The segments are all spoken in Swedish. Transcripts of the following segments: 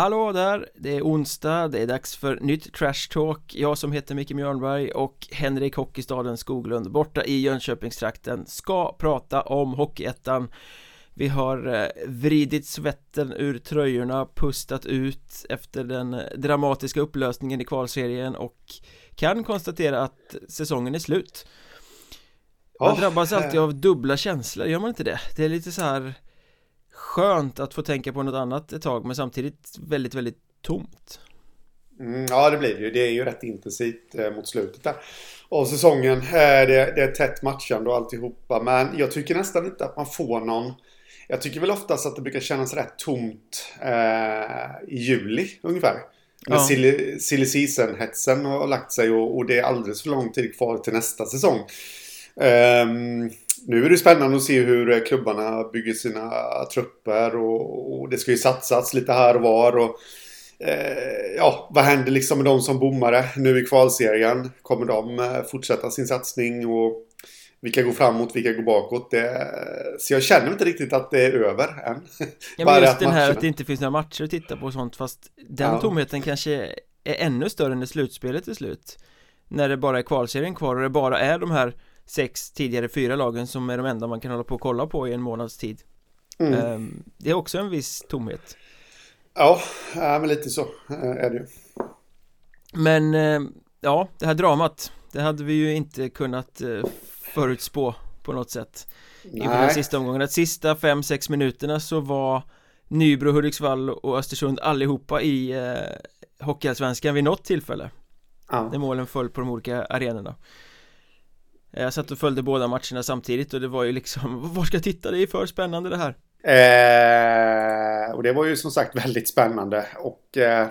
Hallå där! Det är onsdag, det är dags för nytt Trash Talk Jag som heter Micke Mjörnberg och Henrik Hockeystaden Skoglund borta i Jönköpingstrakten ska prata om Hockeyettan Vi har eh, vridit svetten ur tröjorna, pustat ut efter den dramatiska upplösningen i kvalserien och kan konstatera att säsongen är slut Man Ja, drabbas alltid av dubbla känslor, gör man inte det? Det är lite så här skönt att få tänka på något annat ett tag men samtidigt väldigt, väldigt tomt Mm, ja, det blir det ju. Det är ju rätt intensivt eh, mot slutet där av säsongen. Eh, det, det är tätt matchande och alltihopa. Men jag tycker nästan inte att man får någon... Jag tycker väl oftast att det brukar kännas rätt tomt eh, i juli ungefär. När Ja. silly, silly season-hetsen har lagt sig och, och det är alldeles för lång tid kvar till nästa säsong. Ehm, nu är det spännande att se hur klubbarna bygger sina trupper och, och det ska ju satsas lite här och var. Och, eh, ja, vad händer liksom med de som bommare nu i kvalserien? Kommer de eh, fortsätta sin satsning och vilka går framåt, vilka går bakåt? Det, så jag känner inte riktigt att det är över än. Ja men just den här att det inte finns några matcher att titta på och sånt fast den Ja. tomheten kanske är ännu större än det slutspelet till slut När det bara är kvalserien kvar och det bara är de här sex tidigare fyra lagen som är de enda man kan hålla på och kolla på i en månads tid. Mm. Ehm, Det är också en viss tomhet. Ja, men lite så eh, är det ju. Men eh, ja, det här dramat Det hade vi ju inte kunnat eh, förutspå på något sätt. Inför den sista omgången. Att sista 5-6 minuterna så var Nybro, Hudiksvall och Östersund allihopa i eh, Hockeyallsvenskan vid något tillfälle. Ja. När målen föll på de olika arenorna Jag satt och följde båda matcherna samtidigt och det var ju liksom Var ska jag titta? Det är för spännande det här Eh, och det var ju som sagt väldigt spännande. Och eh,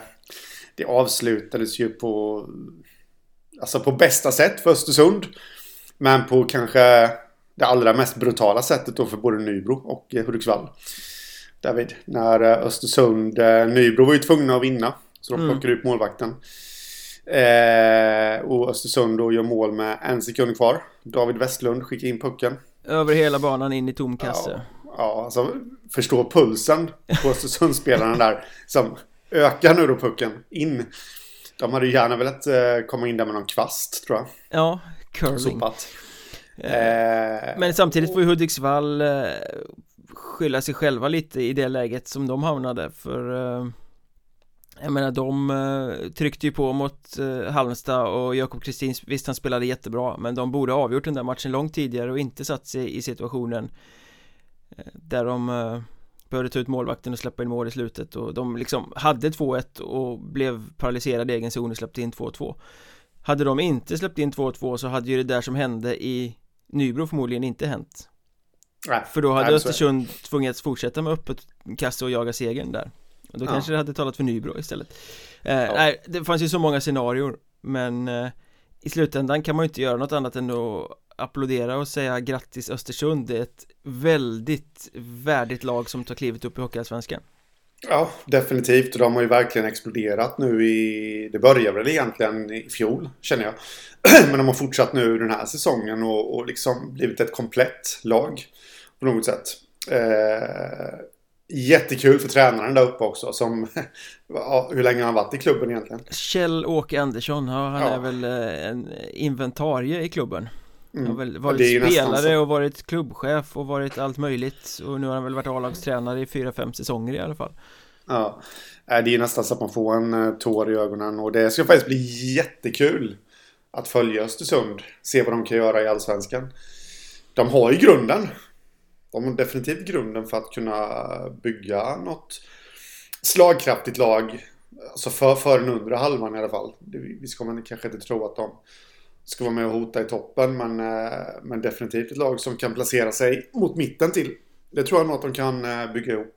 det avslutades ju på, alltså på bästa sätt för Östersund. Men på kanske det allra mest brutala sättet då för både Nybro och eh, Hudiksvall. David, när eh, Östersund, eh, Nybro var ju tvungna att vinna. Så de Mm. plockade ut målvakten. Eh, och Östersund då gör mål med en sekund kvar. David Westlund skickar in pucken. Över hela banan in i tom kasse Ja, ja alltså förstå pulsen på Östersundsspelarna där. Som ökar nu då pucken in. De hade ju gärna velat eh, komma in där med någon kvast tror jag. Ja, curling Sopat. Eh, Eh, Men samtidigt får ju Hudiksvall eh, skylla sig själva lite i det läget som de hamnade för eh, Jag menar de eh, tryckte ju på mot eh, Halmstad och Jakob Kristin, visst han spelade jättebra men de borde ha avgjort den där matchen långt tidigare och inte satt sig i situationen eh, Där de eh, behövde ta ut målvakten och släppa in mål i slutet. Och de liksom hade 2-1 och blev paralyserade i egen zon och släppte in 2-2 Hade de inte släppt in 2-2 så hade ju det där som hände i Nybro förmodligen inte hänt. Nej, För då hade nej. Östersund tvungits fortsätta med öppet kasse och jaga segern där då Ja. kanske det hade talat för Nybro istället eh, Nej, det fanns ju så många scenarier Men eh, i slutändan kan man ju inte göra något annat än att applådera och säga grattis Östersund Det är ett väldigt värdigt lag som tar klivet upp i Hockeyallsvenskan Ja, definitivt. De har ju verkligen exploderat nu i... Det började väl egentligen i fjol, känner jag. Men de har fortsatt nu den här säsongen och, och liksom blivit ett komplett lag. På något sätt. Eh, jättekul för tränaren där uppe också. Som... Hur länge har han varit i klubben egentligen? Kjell-Åke Andersson, ja, han Ja. är väl eh, en inventarie i klubben Han har väl varit ju spelare och varit klubbchef och varit allt möjligt Och nu har han väl varit A-lagstränare i fyra fem säsonger i alla fall Ja, Eh, det är nästan så att man får en eh, tår i ögonen. Och det ska faktiskt bli jättekul att följa Östersund. Se vad de kan göra i Allsvenskan. De har ju grunden. De har definitivt grunden för att kunna bygga något slagkraftigt lag. Alltså för, för den undre halvan i alla fall. Visst Vi ska man kanske inte tro att de ska vara med och hota i toppen. Men, eh, men definitivt ett lag som kan placera sig mot mitten till. Det tror jag nog att de kan eh, bygga ihop.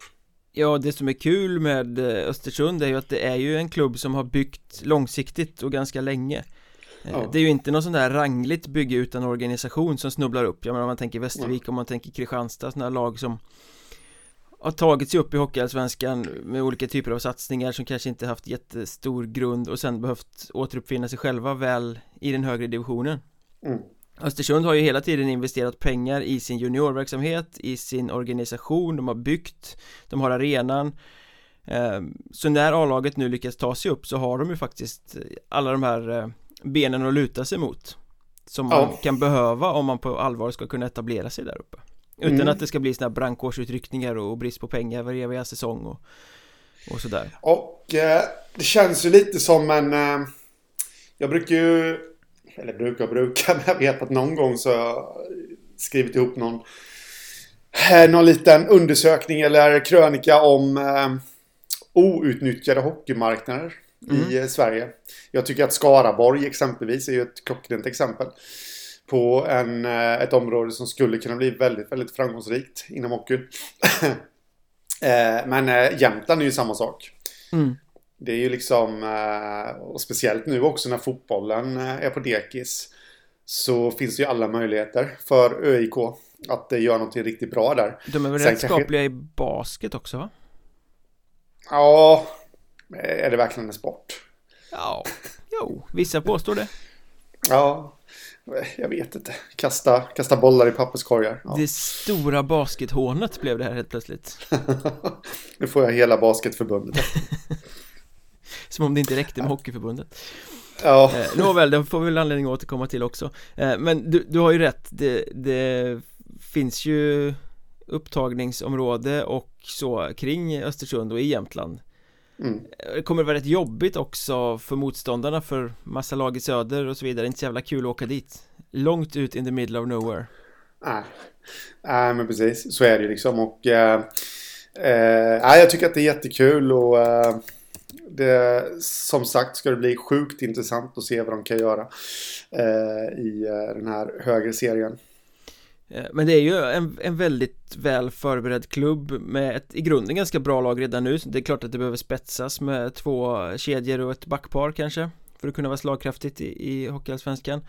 Ja, det som är kul med eh, Östersund är ju att det är ju en klubb som har byggt långsiktigt och ganska länge Ja. Det är ju inte någon sån där rangligt bygge utan organisation som snubblar upp. Jag menar om man tänker Västervik, om man tänker Kristianstad, sådana här lag som har tagit sig upp i Hockeyallsvenskan med olika typer av satsningar som kanske inte haft jättestor grund och sen behövt återuppfinna sig själva väl i den högre divisionen. Mm. Östersund har ju hela tiden investerat pengar i sin juniorverksamhet, i sin organisation, de har byggt, de har arenan. Eh, Så när A-laget nu lyckas ta sig upp så har de ju faktiskt alla de här eh, benen att luta sig mot Som man Ja. kan behöva om man på allvar ska kunna etablera sig där uppe Utan Mm. att det ska bli såna här brandkårsutryckningar och brist på pengar varje eviga säsong och, och sådär Och eh, det känns ju lite som en... Eh, jag brukar ju... Eller brukar brukar, men jag vet att någon gång så har jag skrivit ihop någon... Eh, någon liten undersökning eller krönika om eh, outnyttjade hockeymarknader i eh, Sverige. Jag tycker att Skaraborg exempelvis är ju ett klockrent exempel på en, eh, ett område som skulle kunna bli väldigt, väldigt framgångsrikt inom hockeyn. Eh, Men Jämtland är ju samma sak. mm. Det är ju liksom, och speciellt nu också när fotbollen är på dekis. Så finns det ju alla möjligheter för ÖIK att göra någonting riktigt bra där. De är väl Sen rätt kanske- skapliga i basket också va? Ja, är det verkligen en sport? Ja, jo, vissa påstår det Ja, jag vet inte. Kasta, kasta bollar i papperskorgar. Ja. Det stora baskethånet blev det här helt plötsligt nu får jag hela basketförbundet. Som om det inte räckte med Hockeyförbundet Ja, eh, Nåväl, det får vi väl anledning att återkomma till också eh, Men du, du har ju rätt, det, det finns ju upptagningsområde och så kring Östersund och i Jämtland mm. Eh, Det kommer vara rätt jobbigt också för motståndarna för massa lag i söder och så vidare, inte så jävla kul att åka dit Långt ut in the middle of nowhere Nej. Nej, men precis. Så är det ju liksom. Och eh, eh, nej, jag tycker att det är jättekul och eh, det, som sagt ska det bli sjukt intressant att se vad de kan göra eh, i eh, den här högre serien. Eh, Men det är ju en, en väldigt väl förberedd klubb med ett i grunden ganska bra lag redan nu Det är klart att det behöver spetsas med två kedjor och ett backpar kanske För att kunna vara slagkraftigt i, i Hockeyallsvenskan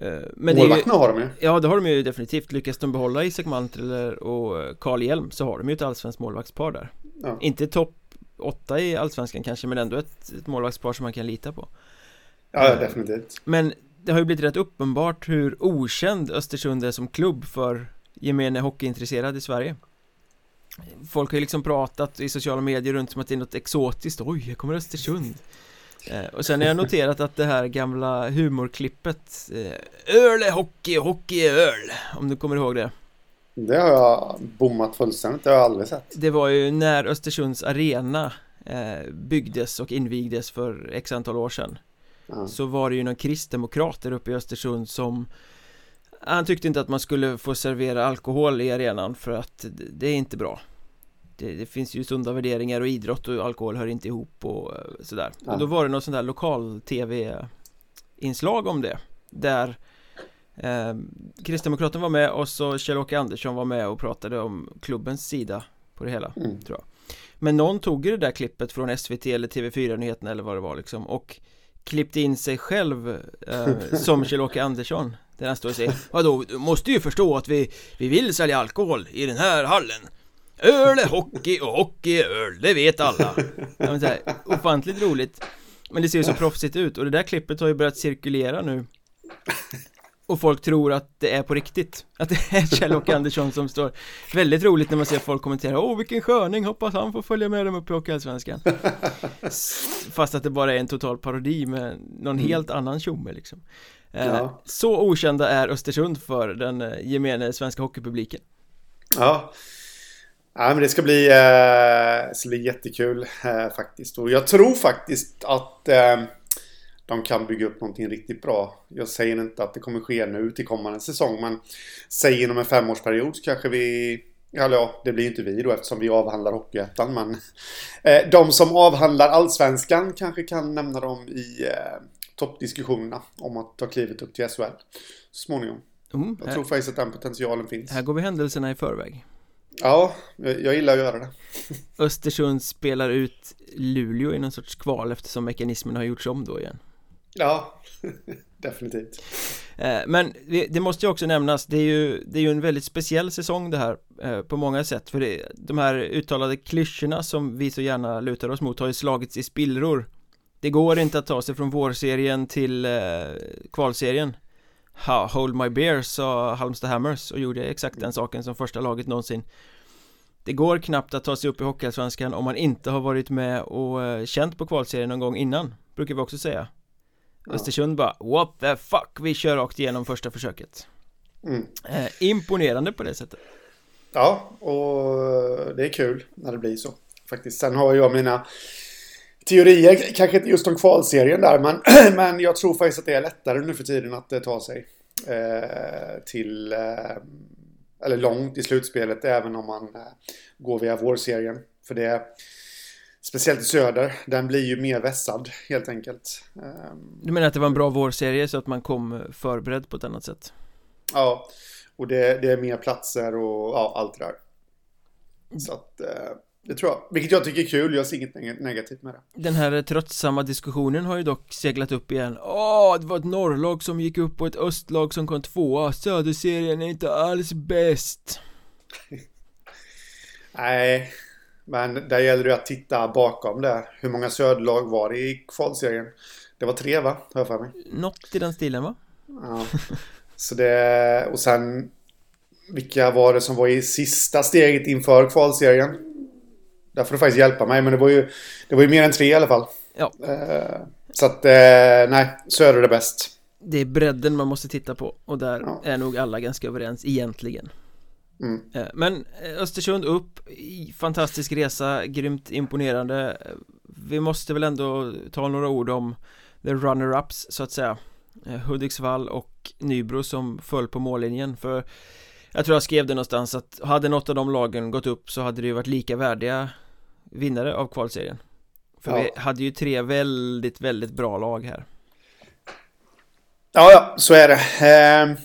Eh, Men Målvakterna har de ju. Ja det har de ju definitivt Lyckas de behålla Isak Mantler och Carl Hjelm så har de ju ett allsvenskt målvaktspar där Ja. Inte topp 8 i allsvenskan kanske men ändå ett, ett målvaktspar som man kan lita på Ja, definitivt. Men det har ju blivit rätt uppenbart hur okänd Östersund är som klubb för gemene hockeyintresserad i Sverige Folk har ju liksom pratat i sociala medier runt som att det är något exotiskt Oj, här kommer Östersund eh, Och sen har jag noterat att det här gamla humorklippet eh, Öl är hockey, hockey är öl Om du kommer ihåg det Det har jag bommat fullständigt. Det har jag aldrig sett. Det var ju när Östersunds arena eh, byggdes och invigdes för x antal år sedan Så var det ju någon kristdemokrat där uppe i Östersund som han tyckte inte att man skulle få servera alkohol i arenan för att det- är inte bra det, det finns ju sunda värderingar och idrott och alkohol hör inte ihop och eh, sådär Ja. och då var det någon sån där lokal tv-inslag om det där eh, Kristdemokraten var med och så Kjell-Åke Andersson var med och pratade om klubbens sida på det hela Mm. men någon tog det där klippet från SVT eller TV4-nyheterna eller vad det var liksom och klippte in sig själv eh, som Kjell-Åke Andersson där han står och säger Vadå, du måste ju förstå att vi, vi vill sälja alkohol i den här hallen. Öl är hockey och hockey är öl, det vet alla. Ja, men så här, Ofantligt roligt. Men det ser ju så proffsigt ut och det där klippet har ju börjat cirkulera nu och folk tror att det är på riktigt Att det är Kjell-Åke Andersson som står Väldigt roligt när man ser folk kommentera Åh vilken sköning, hoppas han får följa med dem upp i Hockeyallsvenskan Fast att det bara är en total parodi med någon helt annan tjomme liksom eh, Ja. Så okända är Östersund för den eh, gemene svenska hockeypubliken Ja. Ja, men det ska bli, eh, ska bli jättekul eh, faktiskt. Och jag tror faktiskt att eh, de kan bygga upp någonting riktigt bra. Jag säger inte att det kommer ske nu till kommande säsong, men säg inom en femårsperiod så kanske vi... Eller ja, det blir inte vi då eftersom vi avhandlar Hockeyettan, men eh, de som avhandlar Allsvenskan kanske kan nämna dem i eh, toppdiskussionerna om att ta klivet upp till SHL så småningom. mm, Jag här, tror faktiskt att den potentialen finns. här går vi händelserna i förväg Ja, jag, jag gillar att göra det. Östersund spelar ut Luleå i någon sorts kval eftersom mekanismen har gjorts om då igen Ja, definitivt. Eh, men det måste ju också nämnas, det är ju, det är ju en väldigt speciell säsong det här eh, på många sätt. För det, de här uttalade klyschorna som vi så gärna lutar oss mot har ju slagits i spillror. Det går inte att ta sig från vårserien till eh, kvalserien. Ha, Hold my beer sa Halmstad Hammers och gjorde exakt den saken som första laget någonsin. Det går knappt att ta sig upp i Hockeyallsvenskan om man inte har varit med och känt på kvalserien någon gång innan Brukar vi också säga ja. Östersund bara What the fuck, vi kör rakt igenom första försöket mm. eh, Imponerande på det sättet Ja, och det är kul när det blir så Faktiskt, sen har jag mina teorier, kanske inte just om kvalserien där, men, men jag tror faktiskt att det är lättare nu för tiden att eh, ta sig eh, till, eh, eller långt i slutspelet, även om man eh, går via vårserien. För det är, speciellt i söder, den blir ju mer vässad helt enkelt. Ehm, du menar att det var en bra vårserie så att man kom förberedd på ett annat sätt? Ja, och det, det är mer platser och ja, allt det där. Så att eh, det tror jag, vilket jag tycker är kul, jag ser inget negativt med det. Den här tröttsamma diskussionen har ju dock seglat upp igen. Åh, det var ett norrlag som gick upp och ett östlag som kom tvåa Söderserien är inte alls bäst. Nej, men där gäller det att titta bakom det Hur många söderlag var det i kvalserien? Det var tre va, har jag för mig Något i den stilen va? Ja, så det, och sen Vilka var det som var i sista steget inför kvalserien? Där får du faktiskt hjälpa mig. Men det var ju, det var ju mer än tre i alla fall. Ja. Eh, så att, eh, nej, Söder är bäst. Det är bredden man måste titta på. Och där ja. är nog alla ganska överens egentligen. Mm. Eh, men Östersund upp, fantastisk resa, grymt imponerande. Vi måste väl ändå ta några ord om the runner-ups så att säga. Hudiksvall och Nybro som föll på mållinjen för Jag tror jag skrev det någonstans att hade något av de lagen gått upp så hade det ju varit lika värdiga vinnare av kvalserien. För ja. vi hade ju tre väldigt, väldigt bra lag här. Ja, ja, så är det. Ehm,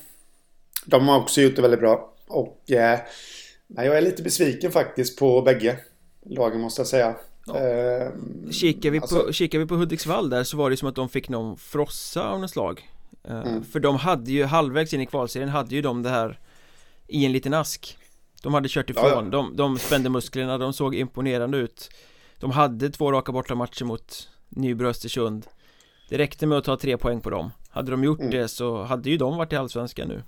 De har också gjort det väldigt bra Och eh, jag är lite besviken faktiskt på bägge lagen måste jag säga. Ja. Eh, kikar, vi alltså... på, kikar vi på Hudiksvall där så var det som att de fick någon frossa av något slag. Eh, mm. För de hade ju halvvägs in i kvalserien hade ju de det här I en liten ask. De hade kört ifrån, ja, ja. De, de spände musklerna, de såg imponerande ut. De hade två raka bortamatcher mot Nybro Östersund. Det räckte med att ta tre poäng på dem. Hade de gjort mm. det så hade ju de varit i Allsvenskan nu.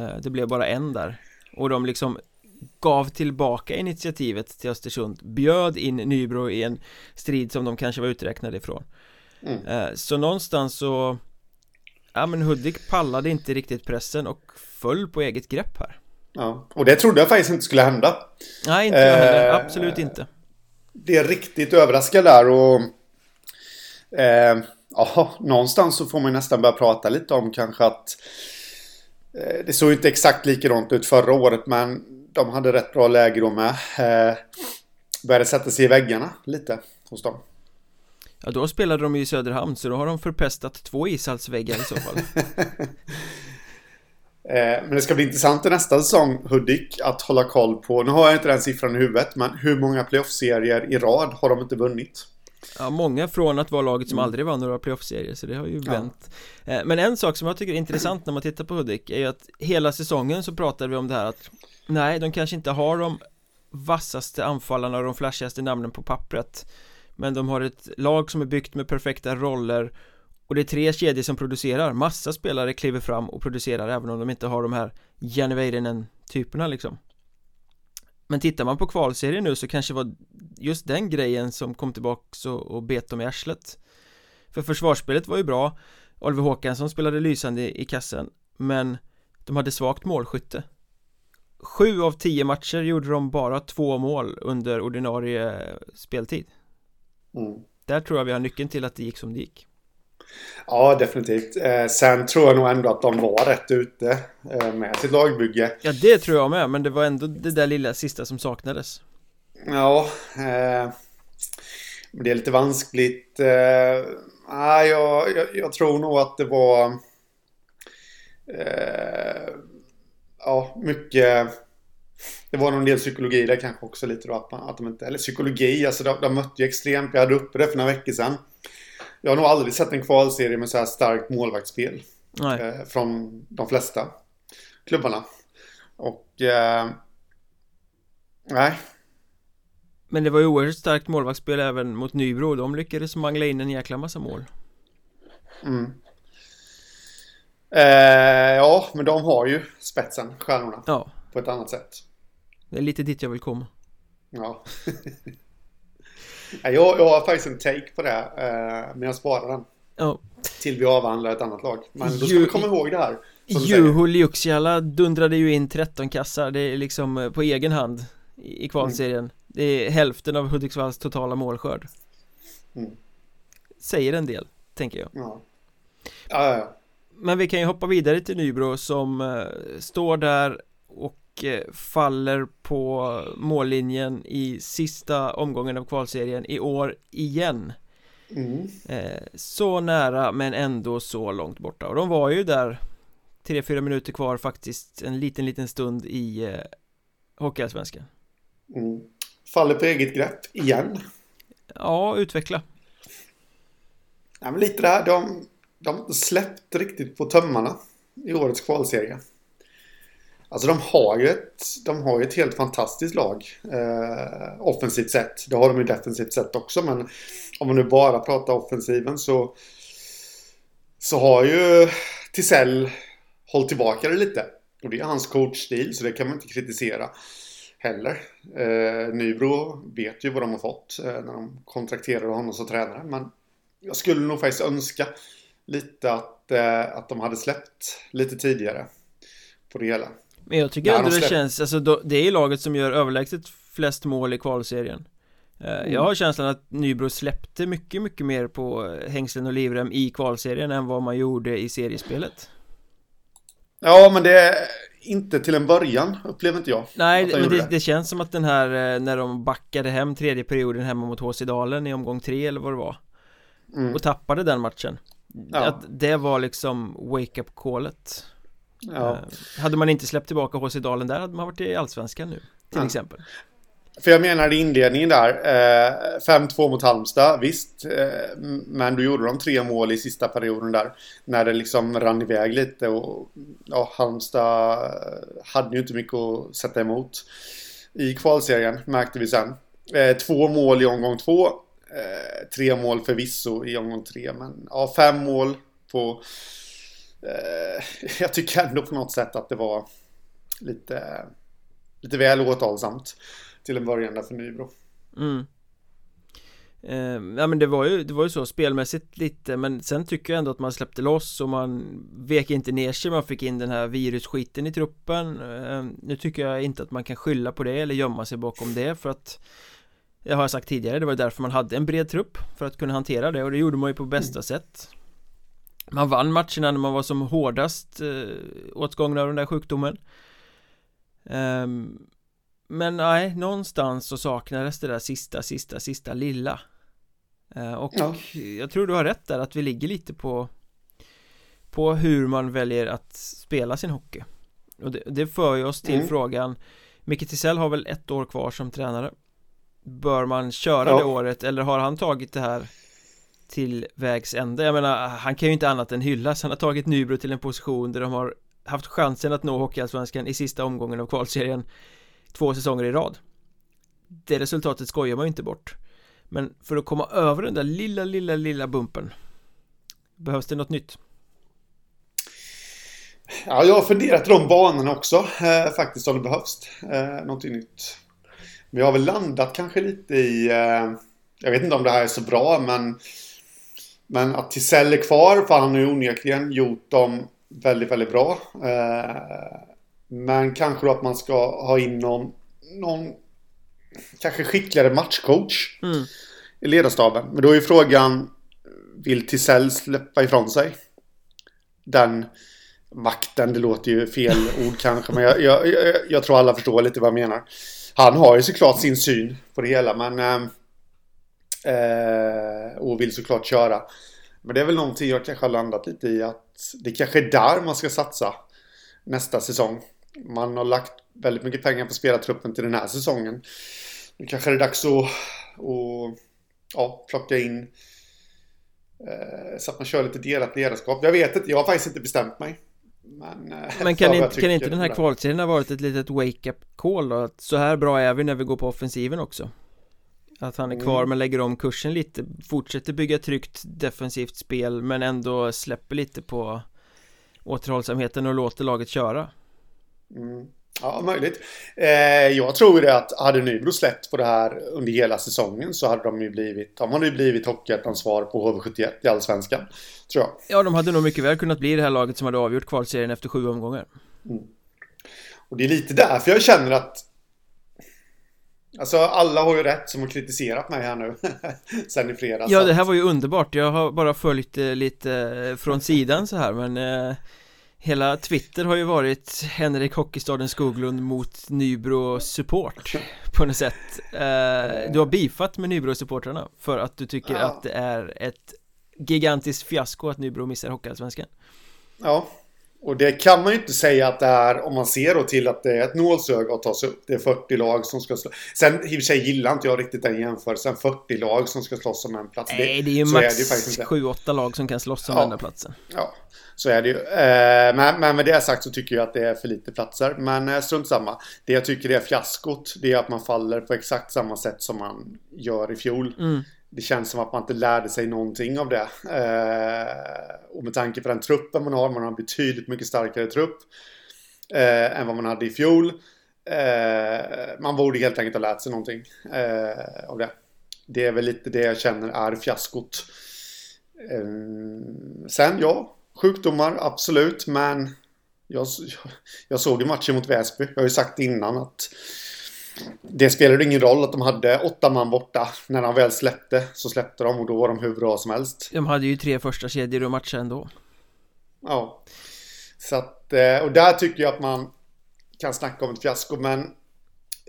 Eh, Det blev bara en där Och de liksom gav tillbaka initiativet till Östersund Bjöd in Nybro i en strid som de kanske var uträknade ifrån mm. Eh, så någonstans så Ja men Hudik pallade inte riktigt pressen och föll på eget grepp här Ja, och det trodde jag faktiskt inte skulle hända. Nej, inte jag heller. Eh, Absolut inte. Det är riktigt överraskande där och... Eh, ja, någonstans så får man nästan börja prata lite om kanske att... Eh, det såg inte exakt likadant ut förra året, men de hade rätt bra läge då med. Eh, började sätta sig i väggarna lite hos dem. Ja, då spelade de i Söderhamn, så då har de förpestat två ishallsväggar i så fall. Eh, men det ska bli intressant i nästa säsong, Hudik, att hålla koll på. Nu har jag inte den siffran i huvudet, men hur många playoff-serier i rad har de inte vunnit? Ja, många från att vara laget som mm. aldrig vann några playoff-serier, så det har ju vänt ja. Eh, men en sak som jag tycker är intressant när man tittar på Hudik är ju att hela säsongen så pratar vi om det här att Nej, de kanske inte har de vassaste anfallarna och de flashigaste namnen på pappret Men de har ett lag som är byggt med perfekta roller och det är tre kedjor som producerar, massa spelare kliver fram och producerar även om de inte har de här Janne typerna liksom Men tittar man på kvalserien nu så kanske var just den grejen som kom tillbaks och, och bet dem i arslet. För försvarsspelet var ju bra. Oliver Håkansson spelade lysande i kassen Men de hade svagt målskytte. Sju av tio matcher gjorde de bara två mål under ordinarie speltid. Mm. Där tror jag vi har nyckeln till att det gick som det gick Ja, definitivt. Eh, sen tror jag nog ändå att de var rätt ute eh, med sitt lagbygge. Ja, det tror jag med, men det var ändå det där lilla sista som saknades. Ja, eh, det är lite vanskligt. Eh, jag, jag, jag, tror nog att det var... Eh, ja, mycket... Det var nog en del psykologi där kanske också lite då att, man, att de inte... Eller psykologi, alltså de, de mötte ju extremt. Jag hade uppe det för några veckor sedan. Jag har nog aldrig sett en kvalserie med så här starkt målvaktsspel. Eh, från de flesta klubbarna. Och... Eh, nej. Men det var ju oerhört starkt målvaktsspel även mot Nybro. De lyckades mangla in en jäkla massa mål. Mm. Eh, ja, men de har ju spetsen, stjärnorna. Ja. På ett annat sätt. Det är lite dit jag vill komma. Ja. jag, jag har faktiskt en take på det, eh, men jag sparar den. Ja. Till vi avhandlar ett annat lag. Men då ska vi komma ihåg det här. Juho Liuksiala dundrade ju in 13 kassar, det är liksom eh, på egen hand i kvalserien. Mm. Det är hälften av Hudiksvalls totala målskörd. Mm. Säger en del, tänker jag. Ja. Ja, ja, Men vi kan ju hoppa vidare till Nybro som uh, står där och faller på mållinjen i sista omgången av kvalserien i år igen. Mm. Uh, så nära men ändå så långt borta och de var ju där 3-4 minuter kvar faktiskt en liten liten stund i eh, Hockeyallsvenskan mm. Faller på eget grepp igen Ja, utveckla Ja men lite där, de, de släppt riktigt på tömmarna i årets kvalserie Alltså de har ju ett, de har ett helt fantastiskt lag eh, offensivt sett. Det har de ju defensivt sett också men om man nu bara pratar offensiven så så har ju Tisell hållit tillbaka det lite. Och det är hans coachstil så det kan man inte kritisera heller. Eh, Nybro vet ju vad de har fått eh, när de kontrakterade honom som tränare. Men jag skulle nog faktiskt önska lite att, eh, att de hade släppt lite tidigare på det hela. Men jag tycker ändå de det känns, alltså då, det är laget som gör överlägset flest mål i kvalserien. Eh, mm. Jag har känslan att Nybro släppte mycket, mycket mer på hängslen och livrem i kvalserien än vad man gjorde i seriespelet. Ja, men det är inte till en början, upplever inte jag. Nej, men det, det, känns som att den här, eh, när de backade hem tredje perioden hemma mot HC Dalen i omgång tre eller vad det var. Mm. Och tappade den matchen. Ja. Att det var liksom wake-up callet. Ja. Eh, hade man inte släppt tillbaka HC Dalen där hade man varit i Allsvenskan nu, till ja. exempel. För jag menar i inledningen där. Eh, 5-2 mot Halmstad, visst. Eh, men då gjorde de tre mål i sista perioden där. När det liksom rann iväg lite och ja, Halmstad hade ju inte mycket att sätta emot. I kvalserien märkte vi sen. Eh, två mål i omgång två. Eh, tre mål förvisso i omgång tre. Men ja, fem mål på... Eh, jag tycker ändå på något sätt att det var lite, lite väl åtalsamt till en början där för Nybro. Mm. Eh, ja men det var ju, det var ju så spelmässigt lite men sen tycker jag ändå att man släppte loss och man vek inte ner sig, man fick in den här virusskiten i truppen eh, Nu tycker jag inte att man kan skylla på det eller gömma sig bakom det för att Jag har sagt tidigare, det var därför man hade en bred trupp för att kunna hantera det och det gjorde man ju på bästa mm. sätt man vann matcherna när man var som hårdast eh, åtgångna av den där sjukdomen um, men nej, någonstans så saknades det där sista, sista, sista lilla eh, Och ja. jag tror du har rätt där att vi ligger lite på På hur man väljer att spela sin hockey Och det, det för ju oss till mm. frågan Micke Tisell har väl ett år kvar som tränare Bör man köra ja. det året eller har han tagit det här till vägs ände? Jag menar, han kan ju inte annat än hyllas Han har tagit Nybro till en position där de har haft chansen att nå Hockeyallsvenskan i sista omgången av kvalserien två säsonger i rad Det resultatet skojar man ju inte bort Men för att komma över den där lilla, lilla, lilla bumpen Behövs det något nytt? Ja, jag har funderat i de banorna också eh, faktiskt om det behövs eh, någonting nytt. Men jag har väl landat kanske lite i... Eh, jag vet inte om det här är så bra men... Men att Tisell är kvar för han har ju onekligen gjort dem väldigt, väldigt bra. Eh, men kanske då att man ska ha in någon, någon kanske skickligare matchcoach mm. i ledarstaben. Men då är frågan, vill Tisell släppa ifrån sig den makten? Det låter ju fel ord kanske, men jag, jag, jag, jag, tror alla förstår lite vad jag menar. Han har ju såklart sin syn på det hela, men eh, och vill såklart köra. Men det är väl någonting jag kanske har landat lite i att det kanske är där man ska satsa nästa säsong man har lagt väldigt mycket pengar på spelartruppen till den här säsongen. Nu kanske det är dags att, att ja, plocka in eh, så att man kör lite delat ledarskap. Jag vet inte, jag har faktiskt inte bestämt mig. Men, eh, Men kan, inte, kan inte den här kvalserien ha varit ett litet wake-up call då? Att så här bra är vi när vi går på offensiven också? Att han är kvar mm. men lägger om kursen lite Fortsätter bygga tryggt defensivt spel men ändå släpper lite på återhållsamheten och låter laget köra Mm. Ja, möjligt. Eh, jag tror det att hade Nybro släppt på det här under hela säsongen så hade de ju blivit, de hade ju blivit Hockeyettans svar på HV71 i Allsvenskan. Tror jag. Ja, de hade nog mycket väl kunnat bli det här laget som hade avgjort kvalserien efter sju omgångar. Mm. Och det är lite därför jag känner att Alltså alla har ju rätt som har kritiserat mig här nu Sen i fredags. Ja det här var ju underbart. Jag har bara följt eh, lite eh, från sidan så här men eh, Hela Twitter har ju varit Henrik Hockeystaden Skoglund mot Nybro support På något sätt. Eh, Du har bifat med Nybro-supportrarna För att du tycker ja. att det är ett Gigantiskt fiasko att Nybro missar Hockeyallsvenskan. Ja och det kan man ju inte säga att det är om man ser då till att det är ett nålsöga att ta sig upp. Det är 40 lag som ska slå. Sen i och för sig gillar inte jag riktigt den jämförelsen. 40 lag som ska slåss om en plats. Nej, det är ju max 7-8 lag som kan slåss om ja. den platsen. Ja, så är det ju. Eh, men, men med det sagt så tycker jag att det är för lite platser. Men eh, strunt samma. Det jag tycker är fiaskot, det är att man faller på exakt samma sätt som man gör i fjol. Mm det känns som att man inte lärde sig någonting av det. Eh, och med tanke på den truppen man har, man har en betydligt mycket starkare trupp eh, än vad man hade i fjol. Eh, man borde helt enkelt ha lärt sig någonting eh, av det. Det är väl lite det jag känner är fiaskot. Eh, sen ja, sjukdomar absolut, men jag, jag såg ju matchen mot Väsby. Jag har ju sagt innan att det spelade ingen roll att de hade åtta man borta. När de väl släppte så släppte de och då var de hur bra som helst. De hade ju tre första kedjor och matcher ändå. Ja. Så att, eh, och där tycker jag att man kan snacka om ett fiasko. Men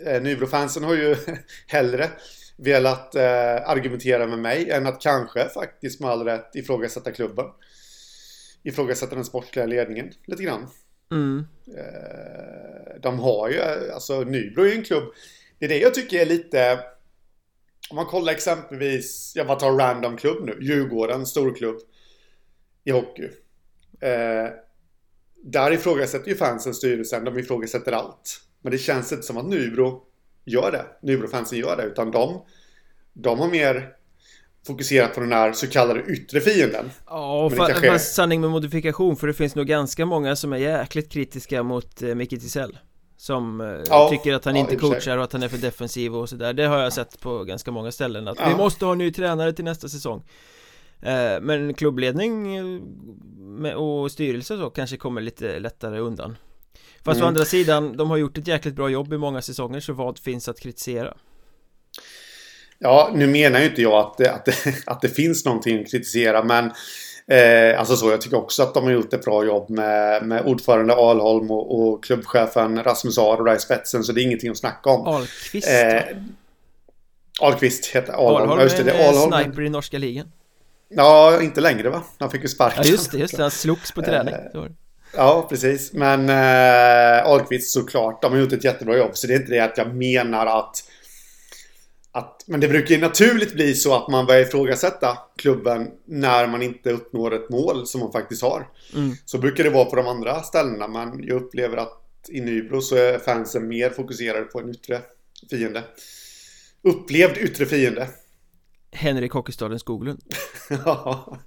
eh, Nybrofansen har ju hellre velat eh, argumentera med mig än att kanske faktiskt med all rätt ifrågasätta klubben. Ifrågasätta den sportsliga ledningen lite grann. Mm. Eh, de har ju, alltså Nybro är ju en klubb. Det är det jag tycker är lite... Om man kollar exempelvis, jag bara tar random klubb nu, Djurgården, storklubb i hockey. Eh, där ifrågasätter ju fansen styrelsen, de ifrågasätter allt. Men det känns inte som att Nybro gör det. Nybro-fansen gör det, utan de, de har mer fokuserat på den här så kallade yttre fienden Ja, fa kanske... fast sanning med modifikation för det finns nog ganska många som är jäkligt kritiska mot eh, Micke Tisell Som eh, ja, tycker att han ja, inte coachar och att han är för defensiv och sådär Det har jag sett på ganska många ställen att ja. vi måste ha en ny tränare till nästa säsong eh, Men klubbledning eh, och styrelse så kanske kommer lite lättare undan Fast mm. å andra sidan, de har gjort ett jäkligt bra jobb i många säsonger så vad finns att kritisera? Ja, nu menar ju inte jag att det, att det, att det finns någonting att kritisera, men Eh, alltså så, jag tycker också att de har gjort ett bra jobb med, med ordförande Alholm och, och klubbchefen Rasmus Ahr och där i spetsen, så det är ingenting att snacka om. Ahlqvist? Eh, Ahlqvist heter Alholm. Alholm just det, är Alholm. sniper i norska ligan. Ja, inte längre va? Han fick ju sparken. Ja, just det, just det. Han slogs på träning. Eh, ja, precis. Men eh, Ahlqvist såklart, de har gjort ett jättebra jobb, så det är inte det att jag menar att att, men det brukar ju naturligt bli så att man börjar ifrågasätta klubben när man inte uppnår ett mål som man faktiskt har. Mm. Så brukar det vara på de andra ställena, men jag upplever att i Nybro så är fansen mer fokuserade på en yttre fiende. Upplevd yttre fiende. Henrik Hockeystaden Skoglund Ja,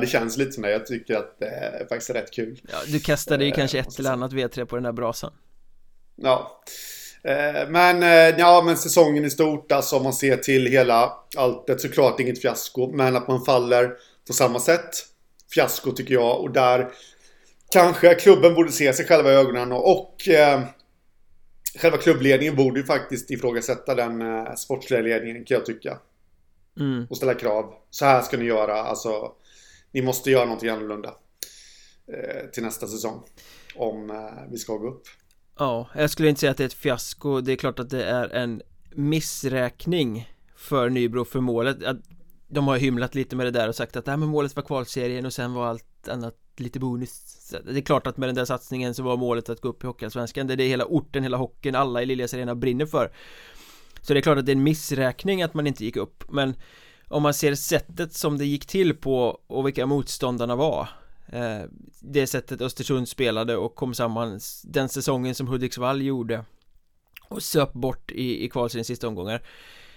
det känns lite som det. Jag tycker att det är faktiskt rätt kul. Ja, du kastade ju kanske ett eller annat V3 på den där brasan. Ja, Eh, men eh, ja, men säsongen i stort, alltså om man ser till hela alltet, såklart inget fiasko. Men att man faller på samma sätt. Fiasko tycker jag. Och där kanske klubben borde se sig själva i ögonen. Och, och eh, själva klubbledningen borde ju faktiskt ifrågasätta den eh, sportsliga ledningen kan jag tycka. Mm. Och ställa krav. Så här ska ni göra. Alltså, ni måste göra någonting annorlunda. Eh, till nästa säsong. Om eh, vi ska gå upp. Ja, jag skulle inte säga att det är ett fiasko. Det är klart att det är en missräkning för Nybro för målet. De har hymlat lite med det där och sagt att det här med målet var kvalserien och sen var allt annat lite bonus. Det är klart att med den där satsningen så var målet att gå upp i Hockeyallsvenskan. Det är det hela orten, hela hockeyn, alla i Liljas Arena brinner för. Så det är klart att det är en missräkning att man inte gick upp. Men om man ser sättet som det gick till på och vilka motståndarna var Eh, det sättet Östersund spelade och kom samman den säsongen som Hudiksvall gjorde och söp bort i, i kvalserien sista omgångar.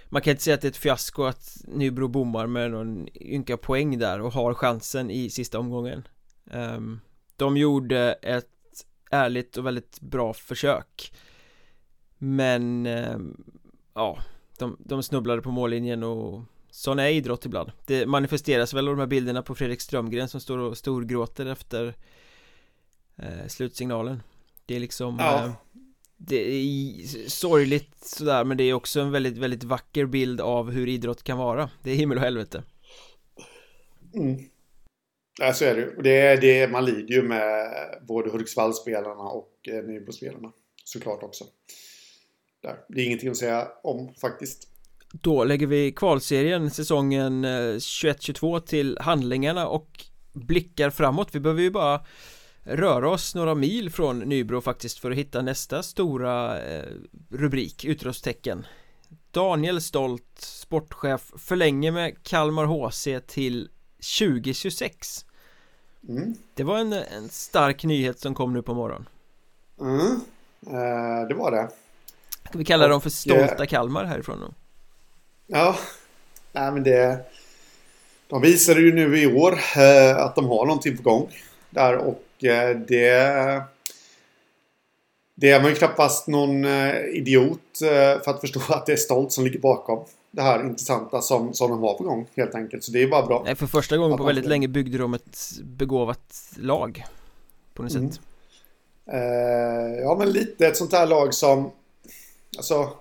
Man kan inte säga att det är ett fiasko att Nybro bommar med någon ynka poäng där och har chansen i sista omgången. Um, De gjorde ett ärligt och väldigt bra försök. Men ehm, Ja de, de snubblade på mållinjen och Sån är idrott ibland Det manifesteras väl av de här bilderna på Fredrik Strömgren som står och storgråter efter eh, Slutsignalen Det är liksom ja. eh, Det är sorgligt sådär men det är också en väldigt, väldigt vacker bild av hur idrott kan vara Det är himmel och helvete Mm. Ja, så är det det, är, det Man lider ju med både Hudiksvallspelarna och eh, Nybro-spelarna. Såklart också. Där. Det är ingenting att säga om faktiskt. Då lägger vi kvalserien säsongen 21-22 eh, till handlingarna och blickar framåt. Vi behöver ju bara röra oss några mil från Nybro faktiskt för att hitta nästa stora eh, rubrik, utropstecken. Daniel Stolt, sportchef, förlänger med Kalmar HC till 2026 mm. Det var en, en stark nyhet som kom nu på morgonen Mm, eh, det var det Ska vi kalla dem för stolta Kalmar härifrån då? Ja, nej men det De visade ju nu i år eh, att de har någonting på gång där och eh, det det är man ju knappast någon eh, idiot eh, för att förstå att det är Stolt som ligger bakom det här intressanta som, som de har på gång helt enkelt. Så det är bara bra. Nej, för första gången på väldigt länge byggde de ett begåvat lag. På något mm. sätt. Eh, ja, men lite ett sånt här lag som alltså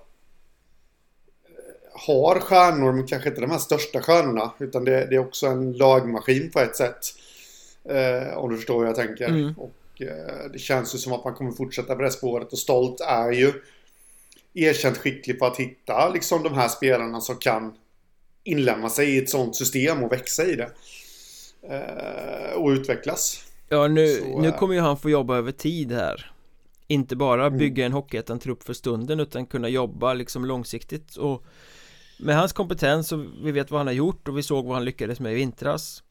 har stjärnor, men kanske inte de här största stjärnorna. Utan det, det är också en lagmaskin på ett sätt. Eh, om du förstår hur jag tänker. Mm. Och eh, det känns ju som att man kommer fortsätta på det spåret. Och Stolt är ju erkänt skicklig på att hitta liksom de här spelarna som kan inlämna sig i ett sånt system och växa i det. Eh, och utvecklas. Ja, nu, Så, nu eh, kommer ju han få jobba över tid här. Inte bara mm. bygga en hockeyettan-trupp för stunden utan kunna jobba liksom långsiktigt och med hans kompetens och vi vet vad han har gjort och vi såg vad han lyckades med i vintras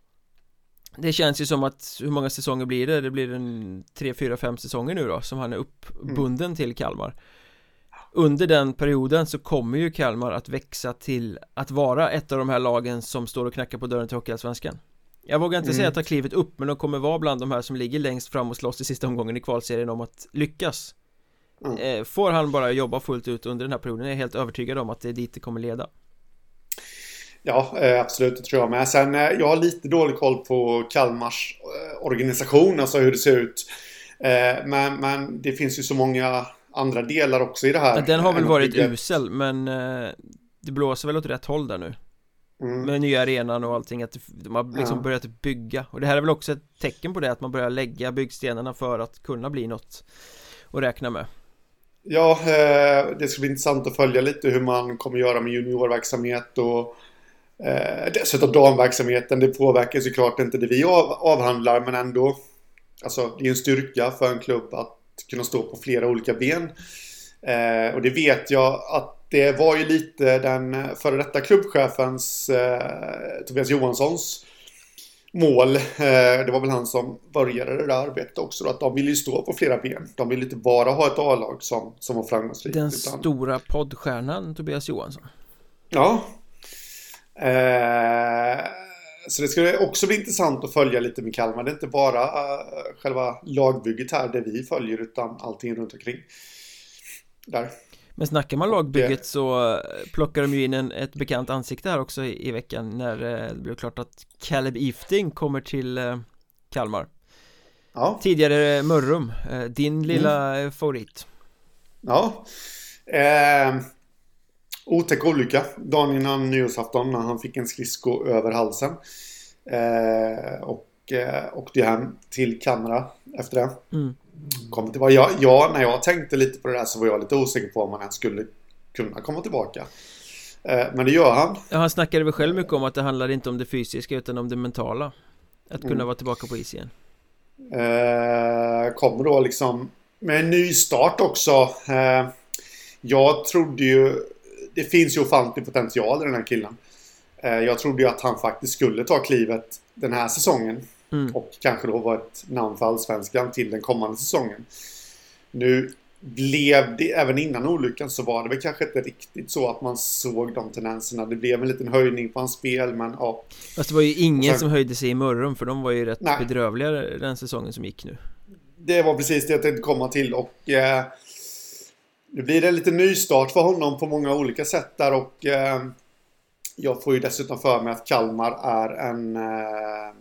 Det känns ju som att, hur många säsonger blir det? Det blir en 3, 4, 5 säsonger nu då som han är uppbunden mm. till Kalmar under den perioden så kommer ju Kalmar att växa till att vara ett av de här lagen som står och knackar på dörren till Hockeyallsvenskan Jag vågar inte mm. säga att ta klivet upp men de kommer vara bland de här som ligger längst fram och slåss i sista omgången i kvalserien om att lyckas mm. Eh, får han bara jobba fullt ut under den här perioden är jag helt övertygad om att det är dit det kommer leda Ja, eh, absolut, det tror jag med. Sen, eh, jag har lite dålig koll på Kalmars organisation, alltså hur det ser ut. Men, men det finns ju så många andra delar också i det här. Den har väl varit usel men eh, det blåser väl åt rätt håll där nu. Mm. Med nya arenan och allting att de har liksom ja. börjat bygga och det här är väl också ett tecken på det att man börjar lägga byggstenarna för att kunna bli något att räkna med. Ja, eh, det ska bli intressant att följa lite hur man kommer göra med juniorverksamhet och eh, dessutom damverksamheten. Det påverkar såklart inte det vi avhandlar men ändå Alltså det är en styrka för en klubb att kunna stå på flera olika ben. Eh, och det vet jag att det var ju lite den före detta klubbchefens eh, Tobias Johanssons mål. Eh, det var väl han som började det där arbetet också. Då, att de ville ju stå på flera ben. De ville inte bara ha ett A-lag som, som var framgångsrikt. Den utan... stora poddstjärnan Tobias Johansson. Ja. Eh, så det ska också bli intressant att följa lite med Kalmar. Det är inte bara uh, själva lagbygget här, det vi följer, utan allting runt omkring. Där. Men snackar man lagbygget det... så eh, plockar de ju in en, ett bekant ansikte här också i, i veckan när uh, det blev klart att Caleb Ifting kommer till uh, Kalmar. Ja. Tidigare Mörrum, din lilla mm. favorit. Ja. Eh, Otäck olycka dagen innan nyårsafton när han fick en skridsko över halsen. Eh, och eh, åkte hem till Kanada efter det. Mm. Kom tillbaka. Ja, ja, när jag tänkte lite på det där så var jag lite osäker på om han ens skulle kunna komma tillbaka. Eh, men det gör han. Ja, han snackade väl själv mycket om att det handlar inte om det fysiska utan om det mentala. Att kunna mm. vara tillbaka på is igen. Eh, kommer då liksom med en ny start också. Eh, jag trodde ju det finns ju ofantlig potential i den här killen. Eh, jag trodde ju att han faktiskt skulle ta klivet den här säsongen. Mm. Och kanske då vara ett namn för Allsvenskan till den kommande säsongen. Nu blev det, även innan olyckan så var det väl kanske inte riktigt så att man såg de tendenserna. Det blev en liten höjning på hans spel men ja. Fast det var ju ingen sen, som höjde sig i Mörrum för de var ju rätt nej. bedrövliga den säsongen som gick nu. det var precis det jag tänkte komma till och eh, nu blir det en liten nystart för honom på många olika sätt där och eh, jag får ju dessutom för mig att Kalmar är en eh,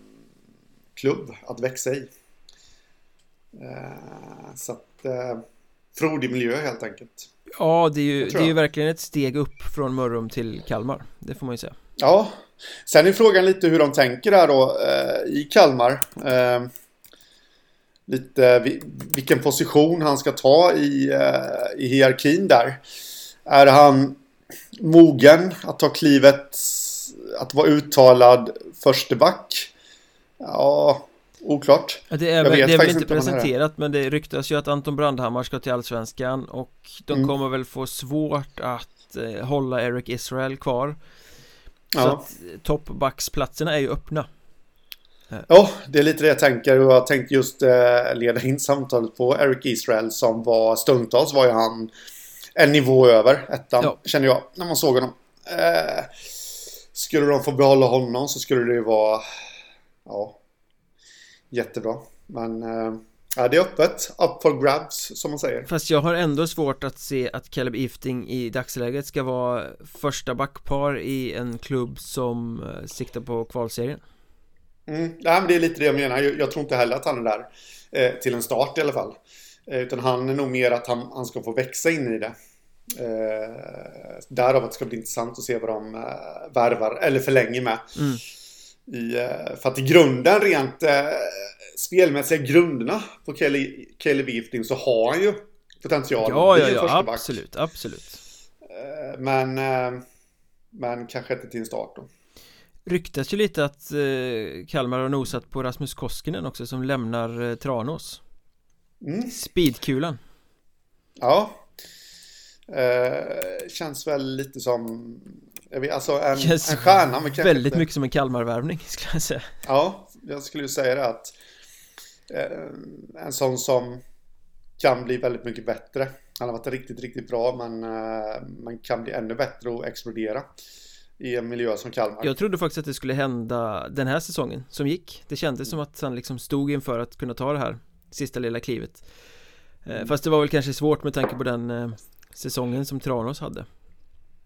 klubb att växa i. Eh, så att eh, frodig miljö helt enkelt. Ja, det är ju, det är ju verkligen ett steg upp från Mörrum till Kalmar. Det får man ju säga. Ja, sen är frågan lite hur de tänker där då eh, i Kalmar. Eh, lite vilken position han ska ta i, eh, i hierarkin där. Är han mogen att ta klivet att vara uttalad försteback? Ja, oklart. Det är, väl, det är väl inte presenterat men det ryktas ju att Anton Brandhammar ska till Allsvenskan och de mm. kommer väl få svårt att eh, hålla Eric Israel kvar. Så ja. att toppbacksplatserna är ju öppna. Ja, det är lite det jag tänker jag tänkte just eh, leda in samtalet på Eric Israel som var stundtals var ju han en nivå över ettan, ja. känner jag, när man såg honom. Eh, skulle de få behålla honom så skulle det ju vara ja, jättebra. Men eh, det är öppet, up for grabs som man säger. Fast jag har ändå svårt att se att Caleb Ifting i dagsläget ska vara första backpar i en klubb som eh, siktar på kvalserien. Mm, nej, men det är lite det jag menar. Jag, jag tror inte heller att han är där eh, till en start i alla fall. Eh, utan han är nog mer att han, han ska få växa in i det. Eh, därav att det ska bli intressant att se vad de eh, värvar eller förlänger med. Mm. I, eh, för att i grunden, rent eh, spelmässiga grunderna på Kelly Wifting så har han ju potential. Ja, ja, ja, absolut, absolut. Eh, men, eh, men kanske inte till en start då. Ryktas ju lite att eh, Kalmar har nosat på Rasmus Koskinen också som lämnar eh, Tranås. Mm. Speedkulan. Ja. Eh, Känns väl lite som Alltså en, känns en stjärna men Väldigt inte... mycket som en Kalmarvärvning skulle jag säga. Ja, jag skulle säga det att eh, En sån som kan bli väldigt mycket bättre. Han har varit riktigt, riktigt bra men eh, man kan bli ännu bättre och explodera i en miljö som Kalmar. Jag trodde faktiskt att det skulle hända den här säsongen som gick. Det kändes som att han liksom stod inför att kunna ta det här sista lilla klivet. Mm. Fast det var väl kanske svårt med tanke på den eh, säsongen som Tranås hade.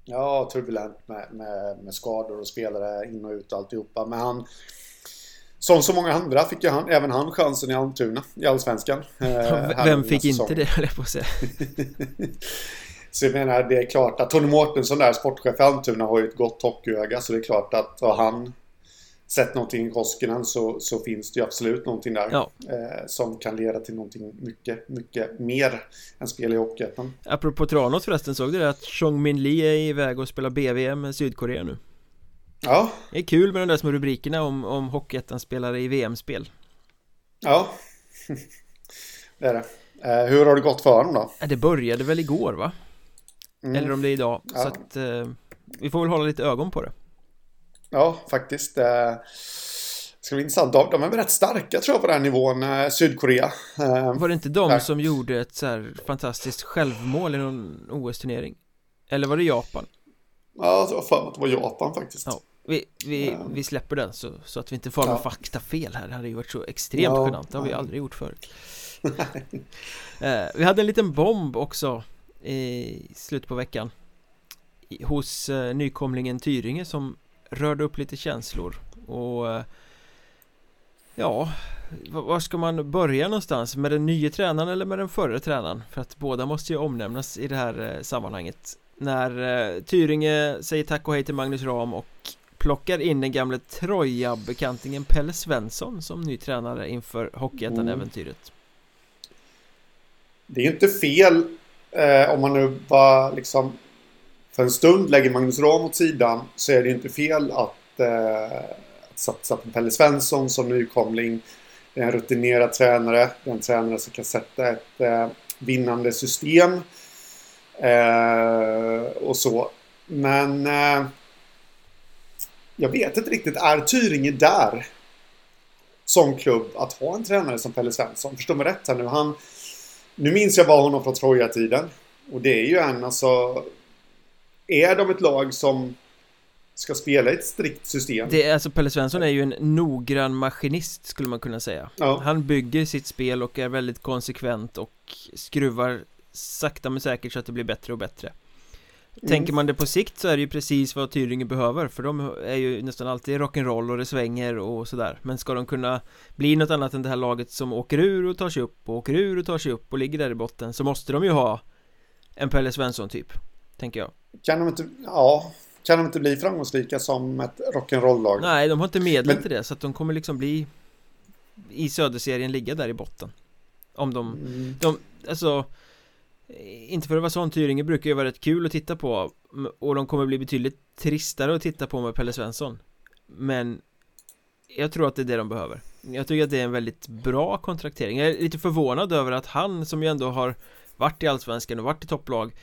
Ja, turbulent med, med, med, skador och spelare in och ut och alltihopa. Men han Som så många andra fick ju han, även han chansen i Almtuna i Allsvenskan. Eh, Vem fick inte det, höll jag på att säga Så jag menar, det är klart att Tony Mårtensson där, sportchef i Almtuna, har ju ett gott hockeyöga. Så det är klart att har han sett någonting i Koskinen så, så finns det ju absolut någonting där. Ja. Eh, som kan leda till någonting mycket, mycket mer än spel i Hockeyettan. Apropå Tranås förresten, såg du det att Chong Min Lee är iväg och spelar BVM med Sydkorea nu? Ja. Det är kul med de där små rubrikerna om, om Hockeyettan-spelare i VM-spel. Ja. det är det. Eh, hur har det gått för honom då? Det började väl igår va? Mm. Eller om det är idag ja. Så att eh, Vi får väl hålla lite ögon på det Ja, faktiskt Det ska bli intressant De är väl rätt starka tror jag på den nivån eh, Sydkorea eh, Var det inte de där. som gjorde ett så här fantastiskt självmål i någon OS-turnering? Eller var det Japan? Ja, jag för att det var Japan faktiskt ja. Vi, vi, um. vi släpper den så, så att vi inte får ja. faktafel här Det hade ju varit så extremt ja, genant Det har vi aldrig gjort förut eh, Vi hade en liten bomb också i slutet på veckan hos eh, nykomlingen Tyringe som rörde upp lite känslor och eh, ja, var ska man börja någonstans? Med den nya tränaren eller med den förre tränaren? För att båda måste ju omnämnas i det här eh, sammanhanget När Tyringe säger tack och hej till Magnus Ram och plockar in den gamle Troja-bekantingen Pelle Svensson som ny tränare inför Hockeyettan-äventyret. Mm. Det är ju inte fel Eh, om man nu bara liksom för en stund lägger Magnus Ram åt sidan så är det inte fel att, eh, att satsa på Pelle Svensson som nykomling. Det är en rutinerad tränare. Det är en tränare som kan sätta ett eh, vinnande system. Eh, och så. Men eh, jag vet inte riktigt. Är Tyringe där? Som klubb att ha en tränare som Pelle Svensson. Förstå mig rätt här nu. Han nu minns jag bara honom från Troja-tiden. Och det är ju en alltså... Är de ett lag som ska spela ett strikt system. Det är, alltså Pelle Svensson är ju en noggrann maskinist skulle man kunna säga. Ja. Han bygger sitt spel och är väldigt konsekvent och skruvar sakta men säkert så att det blir bättre och bättre. Tänker man det på sikt så är det ju precis vad Tyringe behöver för de är ju nästan alltid rock'n'roll och det svänger och sådär Men ska de kunna bli något annat än det här laget som åker ur och tar sig upp och åker ur och tar sig upp och ligger där i botten så måste de ju ha en Pelle Svensson typ Tänker jag Kan de inte, ja, kan de inte bli framgångsrika som ett rock'n'roll-lag? Nej, de har inte medel Men- till det så att de kommer liksom bli I söderserien ligga där i botten Om de, Mm. de, alltså Inte för att vara sån, Tyringe brukar ju vara rätt kul att titta på Och de kommer bli betydligt tristare att titta på med Pelle Svensson. Men Jag tror att det är det de behöver. Jag tycker att det är en väldigt bra kontraktering. Jag är lite förvånad över att han som ju ändå har Varit i Allsvenskan och varit i topplag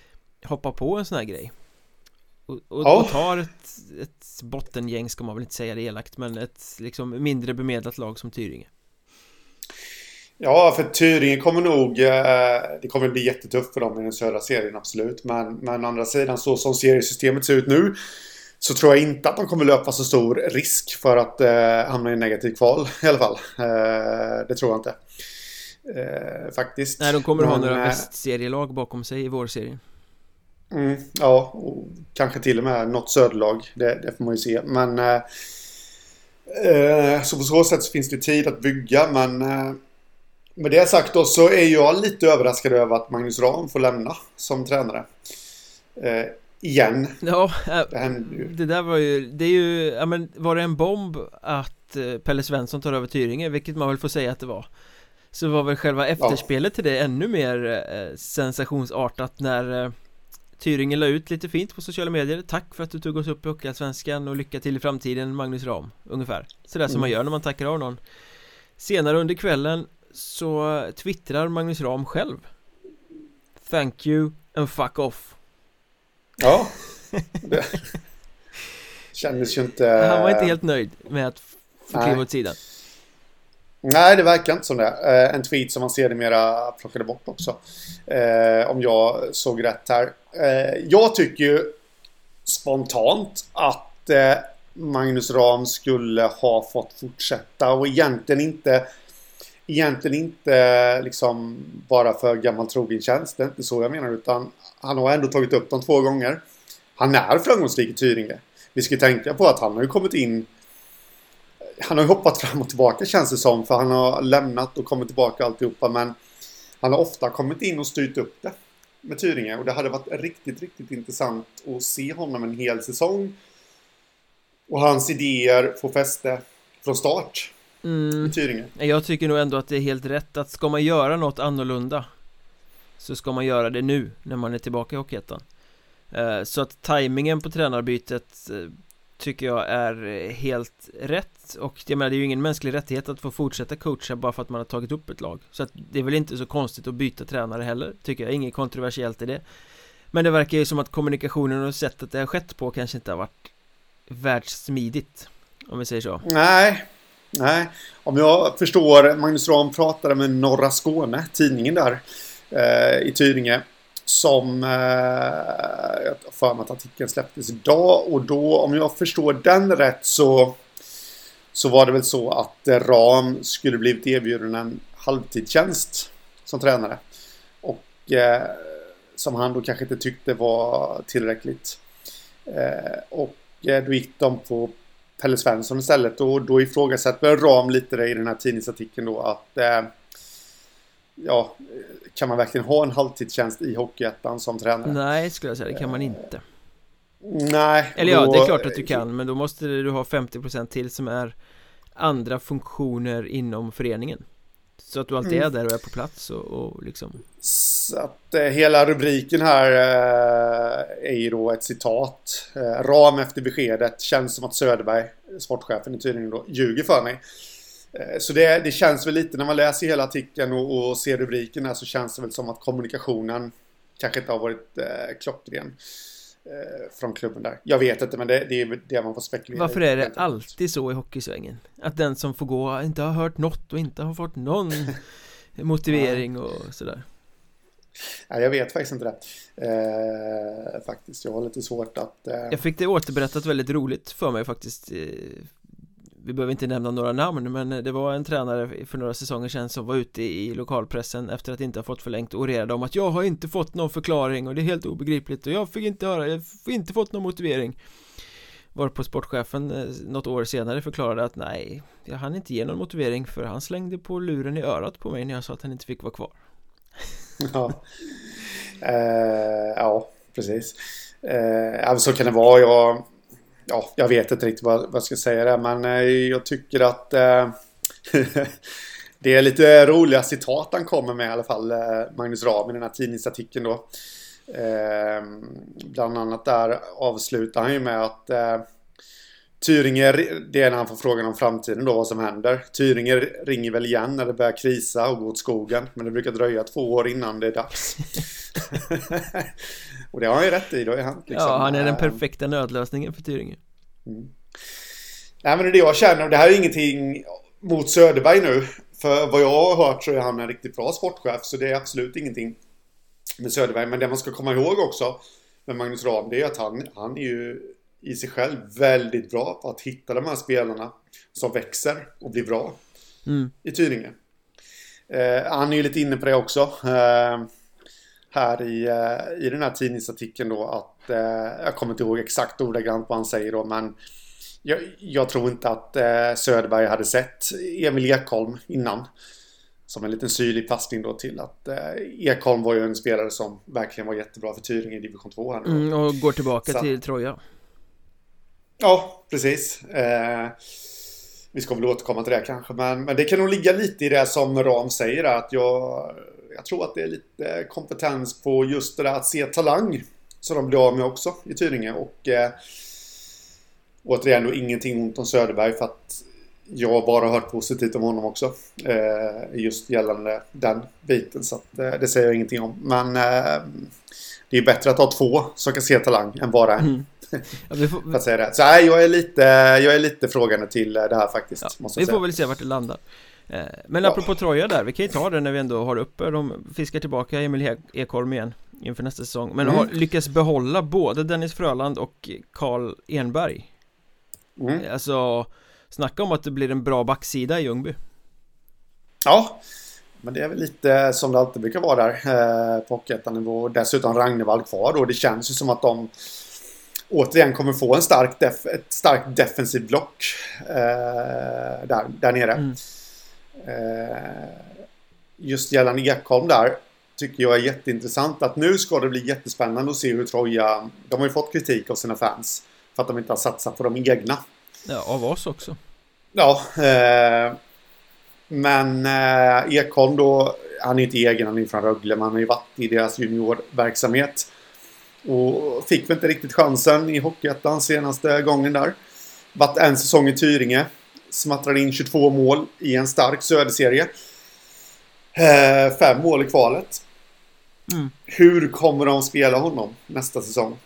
Hoppar på en sån här grej. Och, och, Ja. och tar ett, ett bottengäng ska man väl inte säga det elakt Men ett liksom mindre bemedlat lag som Tyringe Ja, för Tyringe kommer nog... Eh, det kommer bli jättetufft för dem i den södra serien, absolut. Men, men å andra sidan, så som seriesystemet ser ut nu så tror jag inte att de kommer löpa så stor risk för att eh, hamna i negativ kval i alla fall. Eh, det tror jag inte. Eh, faktiskt. Nej, de kommer ha Men, några eh, västserielag bakom sig i vårserien Mm, ja, och kanske till och med något söderlag. Det, det får man ju se. Men... Eh, så på så sätt så finns det tid att bygga, men... Eh, med det sagt då så är jag lite överraskad över att Magnus Ram får lämna som tränare. Eh, igen. Ja, äh, Det det där var ju, det är ju, ja men var det en bomb att eh, Pelle Svensson tar över Tyringe, vilket man väl får säga att det var Så var väl själva efterspelet till det ännu mer eh, sensationsartat när eh, Tyringe la ut lite fint på sociala medier Tack för att du tog oss upp i Hockeyallsvenskan och lycka till i framtiden Magnus Ram Ungefär Sådär som Mm. man gör när man tackar av någon Senare under kvällen så twittrar Magnus Ram själv Thank you and fuck off Ja. Det kändes ju inte... Han var inte helt nöjd med att få kliva åt sidan Nej, det verkar inte som det. Eh, en tweet som man sedermera plockade bort också. Eh, om jag såg rätt här. Eh, jag tycker ju spontant att eh, Magnus Ram skulle ha fått fortsätta och egentligen inte Egentligen inte liksom bara för gammal trogen tjänst. Det är inte så jag menar utan han har ändå tagit upp dem två gånger. Han är framgångsrik i Tyringe. Vi ska tänka på att han har ju kommit in han har ju hoppat fram och tillbaka känns det som. För han har lämnat och kommit tillbaka alltihopa. Men han har ofta kommit in och styrt upp det med Tyringe. Och det hade varit riktigt, riktigt intressant att se honom en hel säsong. Och hans idéer få fäste från start mm. i Tyringe. Jag tycker nog ändå att det är helt rätt att ska man göra något annorlunda Så ska man göra det nu när man är tillbaka i Hockeyettan. Eh, Så att tajmingen på tränarbytet eh, Tycker jag är eh, helt rätt. Och jag menar det är ju ingen mänsklig rättighet att få fortsätta coacha bara för att man har tagit upp ett lag. Så att det är väl inte så konstigt att byta tränare heller Tycker jag, inget kontroversiellt i det. Men det verkar ju som att kommunikationen och sättet det har skett på kanske inte har varit Världssmidigt Om vi säger så. Nej, nej. Om jag förstår, Magnus Ram pratade med Norra Skåne, tidningen där eh, i Tyringe. Som, eh, jag har för mig att artikeln släpptes idag. Och då, om jag förstår den rätt så, så var det väl så att eh, Ram skulle blivit erbjuden en halvtidstjänst som tränare. Och eh, som han då kanske inte tyckte var tillräckligt. Eh, och eh, då gick de på Pelle Svensson istället och då ifrågasätter Ram lite det i den här tidningsartikeln då att eh, ja, kan man verkligen ha en halvtidstjänst i Hockeyettan som tränare? Nej, skulle jag säga, det kan man inte Nej. Eller ja, då- det är klart att du kan, men då måste du ha 50% till som är andra funktioner inom föreningen Så att du alltid Mm. är där och är på plats och, och liksom Så att eh, hela rubriken här eh, är ju då ett citat. Eh, Ram efter beskedet känns som att Söderberg, sportchefen i Tyringe då, ljuger för mig. Eh, så det, det känns väl lite när man läser hela artikeln och, och ser rubriken här så känns det väl som att kommunikationen kanske inte har varit eh, klockren. Eh, från klubben där. Jag vet inte men det, det är det man får spekulera Varför är det alltid så i hockeysvängen? Att den som får gå inte har hört något och inte har fått någon motivering och sådär Nej, jag vet faktiskt inte det. Eh, faktiskt, jag har lite svårt att... Eh... Jag fick det återberättat väldigt roligt för mig faktiskt. Eh, vi behöver inte nämna några namn, men eh, det var en tränare för några säsonger sedan som var ute i lokalpressen efter att inte ha fått förlängt och orerade om att jag har inte fått någon förklaring och det är helt obegripligt och jag fick inte höra, jag har inte fått någon motivering. Varpå sportchefen eh, något år senare förklarade att nej, jag hann inte ge någon motivering för han slängde på luren i örat på mig när jag sa att han inte fick vara kvar. ja. Eh, ja, precis. Eh, så kan det vara. Jag, ja, jag vet inte riktigt vad, vad jag ska säga där, men eh, jag tycker att eh, det är lite roliga citat han kommer med i alla fall, eh, Magnus Rahm i den här tidningsartikeln då. Eh, bland annat där avslutar han ju med att eh, eh, Tyringer, det är när han får frågan om framtiden då, vad som händer. Tyringer ringer väl igen när det börjar krisa och gå åt skogen. Men det brukar dröja två år innan det är dags. och det har han ju rätt i, då är han liksom, Ja, han är den perfekta nödlösningen för Tyringer. Mm. Nej, men det är det jag känner. Det här är ingenting mot Söderberg nu. För vad jag har hört så är han en riktigt bra sportchef, så det är absolut ingenting med Söderberg. Men det man ska komma ihåg också med Magnus Rahm, det är att han, han är ju i sig själv väldigt bra på att hitta de här spelarna som växer och blir bra mm. i Tyringe. Eh, han är ju lite inne på det också. Eh, här i, eh, i den här tidningsartikeln då att eh, jag kommer inte ihåg exakt ordagrant vad han säger då men jag, jag tror inte att eh, Söderberg hade sett Emil Ekholm innan. Som en liten syrlig passning då till att eh, Ekholm var ju en spelare som verkligen var jättebra för Tyringe i division 2 här nu. Mm, och går tillbaka Så. till Troja. Ja, precis. Eh, vi ska väl återkomma till det kanske, men, men det kan nog ligga lite i det som Ram säger att jag, jag tror att det är lite kompetens på just det där att se talang som de blir av med också i Tyringe och eh, återigen då ingenting ont om Söderberg för att jag bara har hört positivt om honom också. Eh, just gällande den biten. Så att, eh, det säger jag ingenting om. Men eh, det är bättre att ha två som kan se talang än bara en. Mm. Ja, vi får... att säga det. Så nej, jag är lite, jag är lite frågande till det här faktiskt. Ja, vi får väl se vart det landar. Eh, men apropå ja. Troja där, vi kan ju ta det när vi ändå har uppe De fiskar tillbaka Emil Ekholm igen Inför nästa säsong Men mm. har lyckats behålla både Dennis Fröland och Karl Enberg mm. Alltså Snacka om att det blir en bra backsida i Ljungby Ja Men det är väl lite som det alltid brukar vara där eh, På hockeyettanivå Dessutom Ragnevall kvar då Det känns ju som att de återigen kommer få en stark def ett starkt defensiv block eh, där, där nere. Mm. Eh, just gällande Ekholm där tycker jag är jätteintressant att nu ska det bli jättespännande att se hur Troja... De har ju fått kritik av sina fans för att de inte har satsat på de egna. Ja, av oss också. Ja, eh, men eh, Ekholm då, han är inte egen, han är från Rögle, men han har ju varit i deras juniorverksamhet. Och fick väl inte riktigt chansen i Hockeyettan senaste gången där. Varit en säsong i Tyringe. Smattrade in 22 mål i en stark söderserie. Eh, fem mål i kvalet. Mm. Hur kommer de spela honom nästa säsong?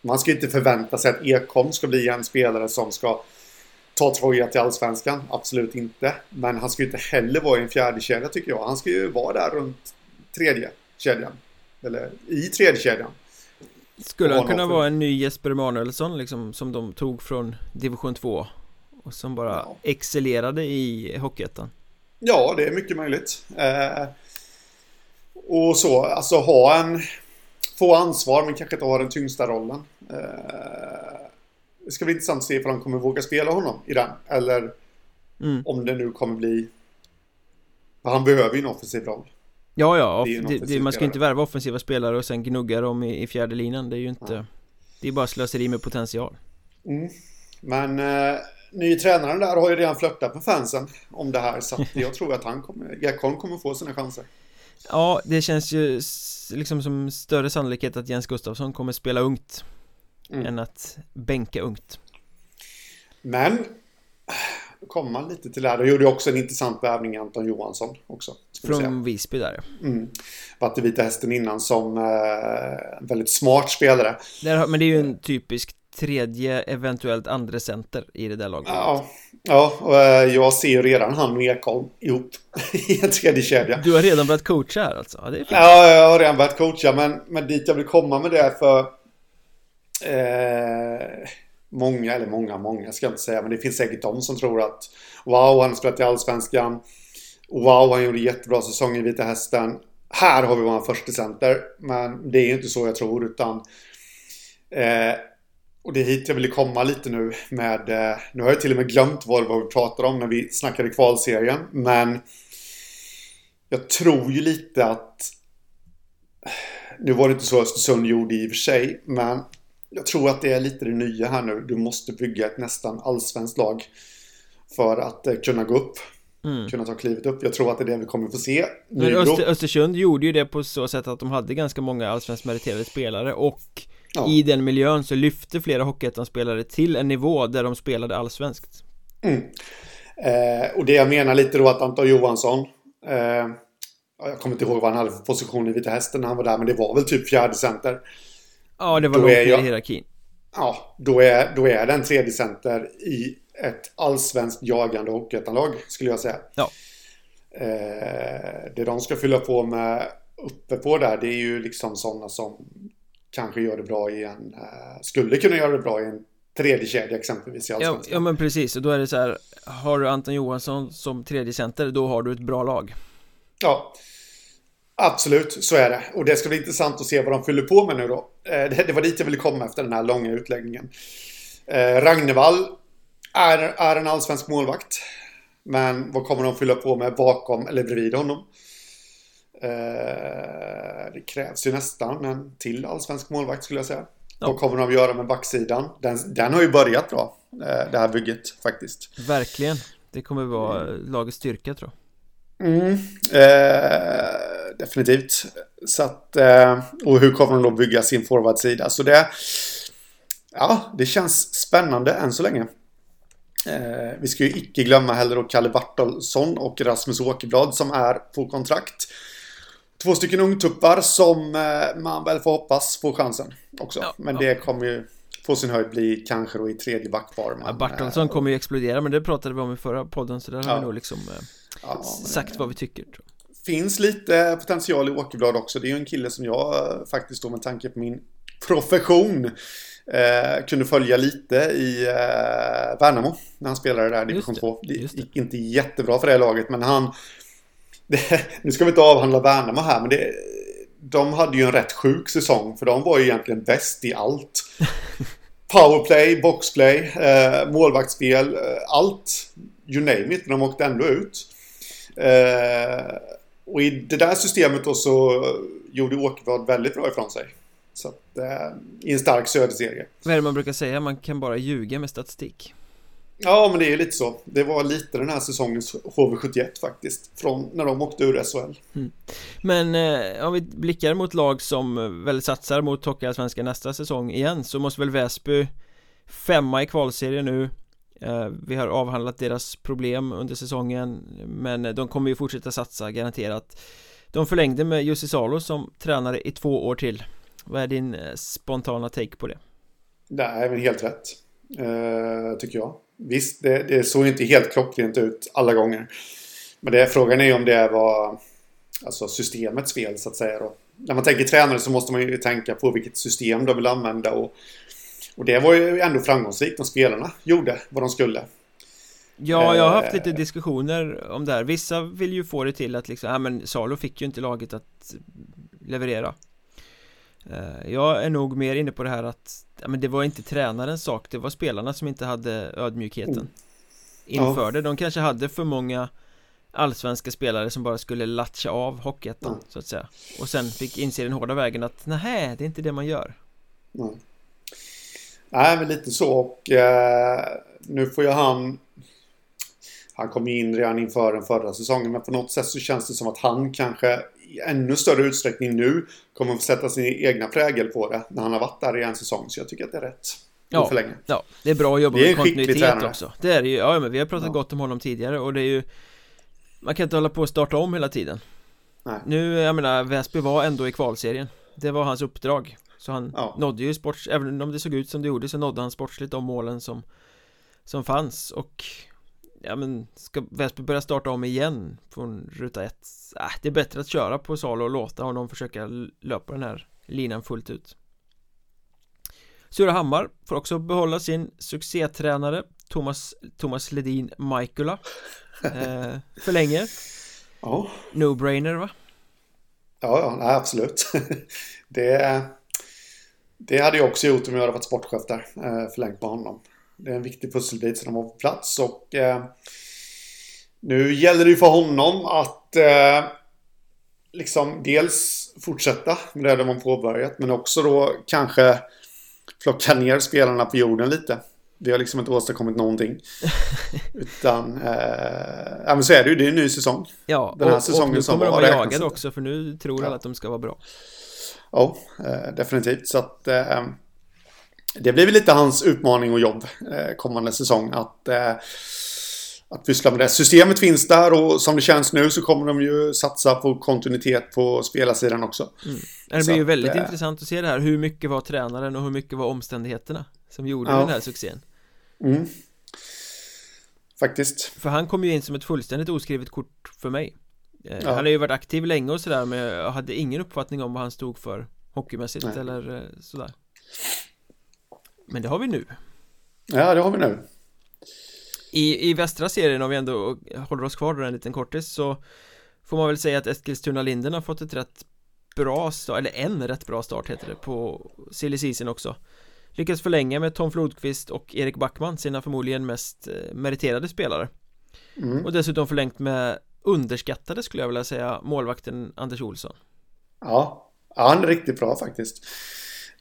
Man ska inte förvänta sig att Ekholm ska bli en spelare som ska ta Troja till Allsvenskan. Absolut inte. Men han ska ju inte heller vara i en fjärde kedja tycker jag. Han ska ju vara där runt tredje kedjan. Eller i tredje kedjan. Skulle han kunna vara en ny Jesper Emanuelsson liksom som de tog från division 2 och som bara ja. excellerade i Hockeyettan? Ja, det är mycket möjligt. Eh, och så, alltså ha en... Få ansvar men kanske inte ha den tyngsta rollen. Eh, det ska bli intressant att se ifall de kommer våga spela honom i den. Eller mm. om det nu kommer bli... Han behöver ju en offensiv roll. Ja, ja, det det, man ska inte värva offensiva spelare och sen gnugga dem i, i fjärde linan Det är ju inte ja. Det är bara slöseri med potential mm. Men eh, ny tränaren där har ju redan flörtat med fansen om det här så jag tror att han kommer, Ekholm kommer få sina chanser Ja, det känns ju liksom som större sannolikhet att Jens Gustafsson kommer spela ungt mm. än att bänka ungt Men kommer man lite till det här. De gjorde också en intressant värvning Anton Johansson också. Från Visby där mm. Varit i Vita Hästen innan som eh, väldigt smart spelare. Där, men det är ju en typisk tredje, eventuellt andra center i det där laget Ja, ja och eh, jag ser ju redan han och Ekholm ihop i en tredje kedja. Du har redan börjat coacha här alltså? Ja, det är fint. ja jag har redan börjat coacha men, men dit jag vill komma med det för eh, Många, eller många, många ska jag inte säga men det finns säkert de som tror att Wow, han har spelat i Allsvenskan Wow, han gjorde jättebra säsong i Vita Hästen här har vi vår första center. Men det är ju inte så jag tror utan eh, och det är hit jag ville komma lite nu med eh, Nu har jag till och med glömt vad, vad vi pratade om när vi snackade kvalserien. Men jag tror ju lite att Nu var det inte så Östersund gjorde i och för sig. Men jag tror att det är lite det nya här nu. Du måste bygga ett nästan allsvenskt lag. För att eh, kunna gå upp mm. kunna ta klivet upp. Jag tror att det är det vi kommer få se. Men Öster, Östersund gjorde ju det på så sätt att de hade ganska många allsvenskt meriterade spelare och ja. i den miljön så lyfte flera Hockeyettan-spelare till en nivå där de spelade allsvenskt. Mm. Eh, och det jag menar lite då att Anton Johansson eh, jag kommer inte ihåg vad han hade för position i Vita Hästen när han var där, men det var väl typ fjärde center. Ja, det var långt ner i hierarkin. Ja, då är, då är den tredje center i ett allsvenskt jagande hockeyettanlag skulle jag säga. Ja. Eh, det de ska fylla på med uppe på där det är ju liksom sådana som kanske gör det bra i en, eh, skulle kunna göra det bra i en tredje kedja exempelvis i ja, ja men precis, och då är det så här Har du Anton Johansson som tredje center då har du ett bra lag Ja Absolut, så är det. Och det ska bli intressant att se vad de fyller på med nu då. Eh, det, det var dit jag ville komma efter den här långa utläggningen. Eh, Ragnevall är, är en allsvensk målvakt. Men vad kommer de fylla på med bakom eller bredvid honom? Eh, det krävs ju nästan en till allsvensk målvakt skulle jag säga. Ja. Vad kommer de göra med backsidan? Den, den har ju börjat bra, eh, det här bygget faktiskt. Verkligen. Det kommer vara lagets styrka tror jag. Mm, eh, definitivt. Så att, eh, och hur kommer de då bygga sin forwardsida? Så det, ja, det känns spännande än så länge. Eh, vi ska ju icke glömma heller då Kalle Bartolsson och Rasmus Åkerblad som är på kontrakt. Två stycken ungtuppar som eh, man väl får hoppas får chansen också. Ja, men ja. det kommer ju få sin höjd bli kanske då i tredje backpar. Ja, Bartolsson kommer ju explodera men det pratade vi om i förra podden så där har vi nog liksom eh, sagt vad vi tycker. Tror Finns lite potential i Åkerblad också. Det är ju en kille som jag eh, faktiskt då med tanke på min profession Eh, kunde följa lite i eh, Värnamo när han spelade där i division 2. Det, gick inte jättebra för det laget men han... Det, nu ska vi inte avhandla Värnamo här men det, de hade ju en rätt sjuk säsong för de var ju egentligen bäst i allt. Powerplay, boxplay, eh, målvaktsspel, eh, allt. You name it, men de åkte ändå ut. Eh, och i det där systemet då så gjorde Åkerblad väldigt bra ifrån sig. Så att, eh, i en stark söderserie. Vad är det man brukar säga? Man kan bara ljuga med statistik. Ja, men det är ju lite så. Det var lite den här säsongens HV71 faktiskt. Från när de åkte ur SHL. Mm. Men eh, om vi blickar mot lag som väl satsar mot Hockeyallsvenskan nästa säsong igen så måste väl Väsby femma i kvalserien nu eh, Vi har avhandlat deras problem under säsongen Men de kommer ju fortsätta satsa garanterat De förlängde med Jussi Salo som tränare i två år till vad är din eh, spontana take på det? Det är väl helt rätt eh, Tycker jag. Visst, det, det såg inte helt klockrent ut alla gånger. Men det, frågan är ju om det var Alltså systemets fel så att säga då. När man tänker tränare så måste man ju tänka på vilket system de vill använda och Och det var ju ändå framgångsrikt när spelarna gjorde vad de skulle. Ja, jag har haft lite eh. diskussioner om det här. Vissa vill ju få det till att liksom, ja men Salo fick ju inte laget att leverera jag är nog mer inne på det här att ja, men det var inte tränarens sak Det var spelarna som inte hade ödmjukheten mm. Inför det, de kanske hade för många Allsvenska spelare som bara skulle latcha av Hockeyettan mm. så att säga Och sen fick inse den hårda vägen att nej, det är inte det man gör mm. Nej, men lite så och eh, nu får ju han Han kom in redan inför den förra säsongen men på något sätt så känns det som att han kanske i ännu större utsträckning nu kommer att sätta sin egna prägel på det när han har varit där i en säsong. Så jag tycker att det är rätt. Ja, ja det är bra att jobba med kontinuitet också. Det är det ju, ja men vi har pratat ja. gott om honom tidigare och det är ju Man kan inte hålla på och starta om hela tiden. Nej. Nu, jag menar, Väsby var ändå i kvalserien. Det var hans uppdrag. Så han Ja. nådde ju sports, även om det såg ut som det gjorde så nådde han sportsligt de målen som Som fanns och Ja men ska Väsby börja starta om igen från ruta ett äh, Det är bättre att köra på Salo och låta honom försöka löpa den här linan fullt ut Surahammar får också behålla sin succétränare Thomas, Thomas Ledin Michaela eh, Förlänger Ja, No-brainer va? ja, ja nej, absolut. det, det hade jag också gjort om jag hade varit sportchef där. eh, Förlängt med honom. Det är en viktig pusselbit som de har på plats och eh, nu gäller det ju för honom att eh, liksom dels fortsätta med det de har påbörjat men också då kanske plocka ner spelarna på jorden lite. Vi har liksom inte åstadkommit någonting. Utan, eh, ja men så är det ju, det är en ny säsong. Ja, Den här och, och säsongen nu som kommer de var vara jagade också för nu tror Ja. alla att de ska vara bra Ja, eh, definitivt. Så att eh, det blir väl lite hans utmaning och jobb eh, kommande säsong. Att, eh, att pyssla med det. Systemet finns där och som det känns nu så kommer de ju satsa på kontinuitet på spelarsidan också. Det Så blir ju att, väldigt eh, intressant att se det här Hur mycket var tränaren och hur mycket var omständigheterna Som gjorde Ja. den här succén Mm. Faktiskt. För han kom ju in som ett fullständigt oskrivet kort för mig Ja. Han har ju varit aktiv länge och sådär men jag hade ingen uppfattning om vad han stod för Hockeymässigt Nej. eller sådär Men det har vi nu Ja, det har vi nu. I, I västra serien om vi ändå håller oss kvar där en liten kortis så Får man väl säga att Eskilstuna-Linden har fått ett rätt bra start, eller en rätt bra start heter det på silly season också Lyckats förlänga med Tom Flodqvist och Erik Backman, sina förmodligen mest eh, meriterade spelare Mm. Och dessutom förlängt med underskattade skulle jag vilja säga målvakten Anders Olsson Ja. ja, han är riktigt bra faktiskt.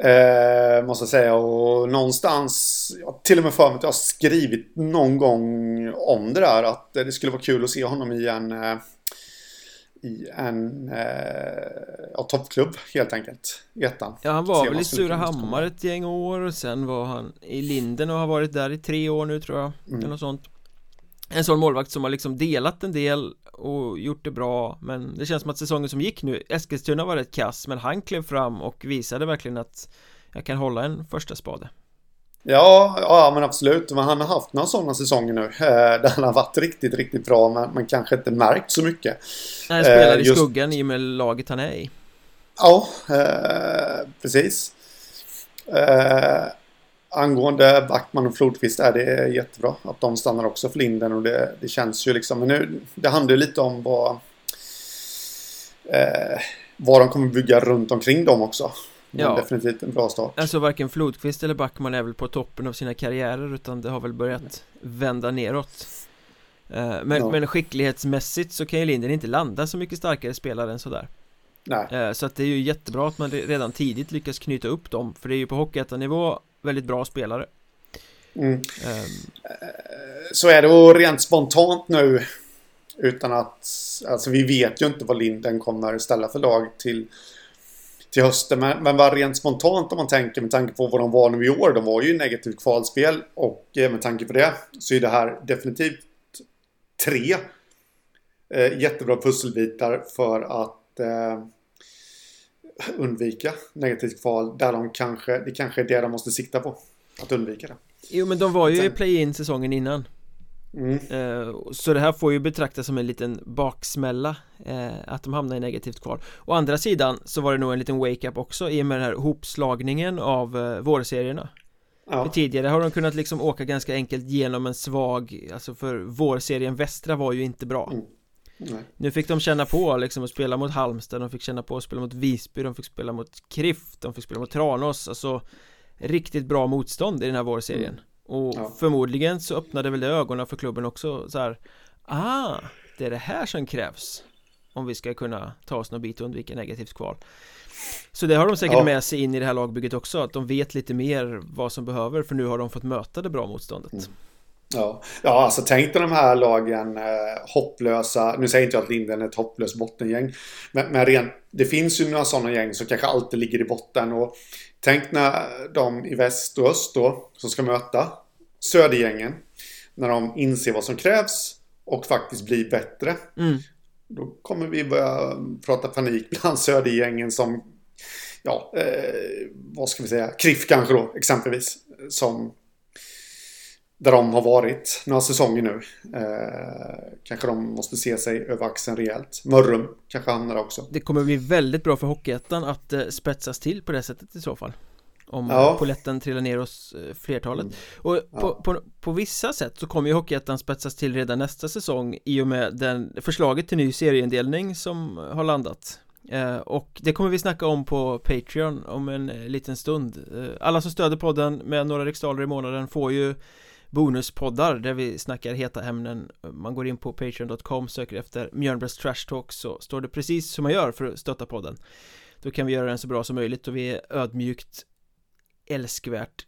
Eh, måste jag säga. Och någonstans, jag till och med för mig att jag har skrivit någon gång om det där. Att det skulle vara kul att se honom i en, eh, i en eh, ja, toppklubb helt enkelt. I ettan. Ja han var väl i Surahammar ett gäng år och sen var han i Linden och har varit där i tre år nu tror jag Mm. Eller något sånt En sån målvakt som har liksom delat en del och gjort det bra Men det känns som att säsongen som gick nu Eskilstuna var rätt kass men han klev fram och visade verkligen att Jag kan hålla en första spade Ja, ja men absolut. Men han har haft några sådana säsonger nu. Eh, där han har varit riktigt, riktigt bra. Men man kanske inte märkt så mycket. Han spelar Eh, i just- skuggan i och med laget han är i Ja, eh, precis. Eh, angående Backman och Flodqvist är det jättebra att de stannar också för Linden och det, det känns ju liksom. Men nu, det handlar ju lite om vad, eh, vad de kommer bygga runt omkring dem också. Men Ja. definitivt en bra start. Alltså varken Flodqvist eller Backman är väl på toppen av sina karriärer utan det har väl börjat vända neråt Eh, men, Ja. men skicklighetsmässigt så kan ju Linden inte landa så mycket starkare spelare än sådär Nej, Eh, Så att det är ju jättebra att man re- redan tidigt lyckas knyta upp dem För det är ju på Hockeyettan-nivå väldigt bra spelare mm. Ehm, så är det och rent spontant nu. Utan att, alltså vi vet ju inte vad Linden kommer ställa för lag till, till hösten. Men, men bara rent spontant om man tänker med tanke på vad de var nu i år. De var ju negativt kvalspel och eh, med tanke på det så är det här definitivt tre eh, jättebra pusselbitar för att eh, undvika negativt kval. Där de kanske, det kanske är det de måste sikta på. Att undvika det. Jo men de var ju i Sen- play-in säsongen innan Mm. Eh, Så det här får ju betraktas som en liten baksmälla eh, Att de hamnar i negativt kval Å andra sidan så var det nog en liten wake-up också i och med den här hopslagningen av eh, vårserierna För Ja. tidigare har de kunnat liksom åka ganska enkelt genom en svag Alltså för vårserien västra var ju inte bra Mm. Nej. Nu fick de känna på liksom att spela mot Halmstad De fick känna på att spela mot Visby De fick spela mot Krift De fick spela mot Tranås Alltså Riktigt bra motstånd i den här vårserien Och Ja. förmodligen så öppnade väl det ögonen för klubben också så här. Ah, det är det här som krävs Om vi ska kunna ta oss någon bit och undvika negativt kval Så det har de säkert Ja. med sig in i det här lagbygget också Att de vet lite mer vad som behöver För nu har de fått möta det bra motståndet Mm. Ja. ja, alltså tänk dig de här lagen eh, hopplösa. Nu säger inte jag att Linden är ett hopplöst bottengäng. Men, men rent, det finns ju några sådana gäng som kanske alltid ligger i botten. Och tänk när de i väst och öst då, som ska möta södergängen. När de inser vad som krävs och faktiskt blir bättre. mm. Då kommer vi börja prata panik bland södergängen som ja, eh, vad ska vi säga, Kriff kanske då exempelvis. Som där de har varit några säsonger nu. Eh, kanske de måste se sig över axeln rejält. Mörrum kanske hamnar också. Det kommer bli väldigt bra för Hockeyettan att eh, spetsas till på det sättet i så fall. Om ja. poletten trillar ner hos eh, flertalet. Mm. Och ja. på, på, på, vissa sätt så kommer ju Hockeyettan spetsas till redan nästa säsong i och med den förslaget till ny serieindelning som har landat. Eh, och det kommer vi snacka om på Patreon om en eh, liten stund. Eh, alla som stöder podden med några riksdaler i månaden får ju bonuspoddar där vi snackar heta ämnen. Man går in på patreon.com, söker efter Mjölnbergs Trash Talk så står det precis som man gör för att stötta podden. Då kan vi göra den så bra som möjligt och vi är ödmjukt älskvärt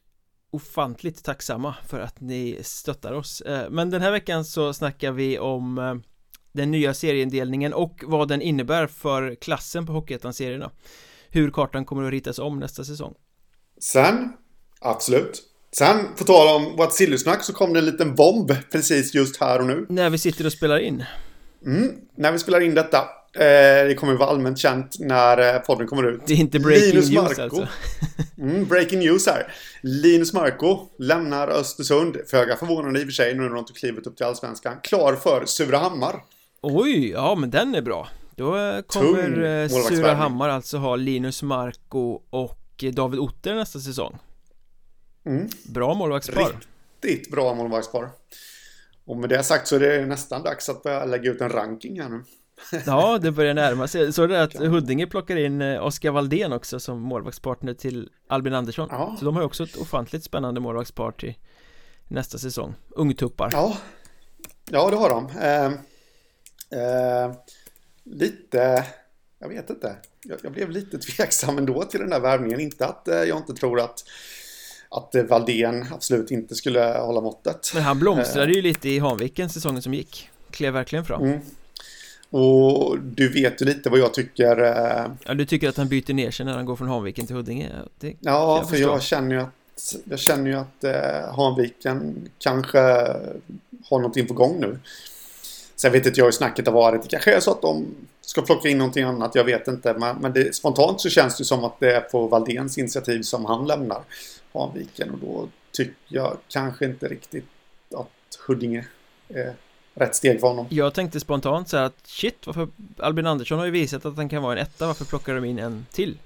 ofantligt tacksamma för att ni stöttar oss. Eh, men den här veckan så snackar vi om eh, den nya serieindelningen och vad den innebär för klassen på Hockeyettan-serierna. Hur kartan kommer att ritas om nästa säsong. Sen, absolut. Sen, på tal om vårt sillysnack så kom det en liten bomb precis just här och nu. När vi sitter och spelar in. Mm, när vi spelar in detta. Eh, det kommer vara allmänt känt när eh, podden kommer ut. Det är inte breaking Linus news Marco, alltså. mm, breaking news här. Linus Marco lämnar Östersund. Föga förvånande i och för sig nu när de tog klivet upp till Allsvenskan. Klar för Surahammar. Oj, ja men den är bra. Då eh, kommer Surahammar alltså ha Linus Marco och David Otter nästa säsong. Mm. Bra målvaktspar. Riktigt bra målvaktspar. Och med det sagt så är det nästan dags att börja lägga ut en ranking här nu. ja, det börjar närma sig. Så det att Huddinge plockar in eh, Oskar Valdén också som målvaktspartner till Albin Andersson. Ja. Så de har ju också ett ofantligt spännande målvaktspar till nästa säsong. Ungtuppar. Ja, ja det har de. Eh, eh, lite, jag vet inte. Jag, jag, blev lite tveksam ändå till den där värvningen. Inte att eh, jag inte tror att att Valdén absolut inte skulle hålla måttet. Men han blomstrade ju lite i Hanviken säsongen som gick. Klev verkligen fram. Mm. Och du vet ju lite vad jag tycker. Eh... Ja, du tycker att han byter ner sig när han går från Hanviken till Huddinge? Det ja, jag för jag känner ju att, jag känner ju att eh, Hanviken kanske har någonting på gång nu. Sen vet inte jag hur snacket har varit. Det kanske är så att de ska plocka in någonting annat. Jag vet inte. Men, men det, spontant så känns det som att det är på Valdens initiativ som han lämnar. Hanviken och då tycker jag kanske inte riktigt att Huddinge är rätt steg för honom. Jag tänkte spontant så här att shit, varför Albin Andersson har ju visat att han kan vara en etta, varför plockar de in en till?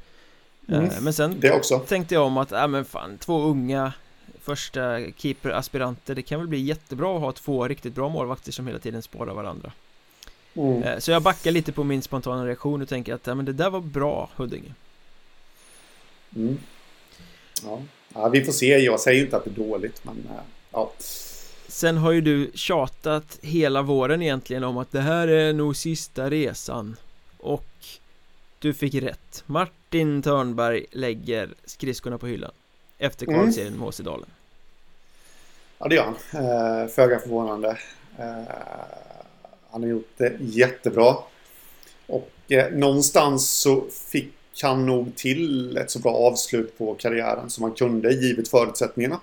Mm, eh, men sen tänkte jag om att, ja men fan, två unga första keeperaspiranter, det kan väl bli jättebra att ha två riktigt bra målvakter som hela tiden spårar varandra. Mm. Eh, så jag backar lite på min spontana reaktion och tänker att ja, men det där var bra Huddinge. Mm. Ja. Ja, vi får se. Jag säger inte att det är dåligt, men eh, ja. Sen har ju du tjatat hela våren egentligen om att det här är nog sista resan Och du fick rätt Martin Törnberg lägger skridskorna på hyllan Efter mm. kvalserien mm. med Åsedalen Ja det gör han eh, Föga förvånande eh, Han har gjort det jättebra Och eh, någonstans så fick kan nog till ett så bra avslut på karriären som han kunde givet förutsättningarna.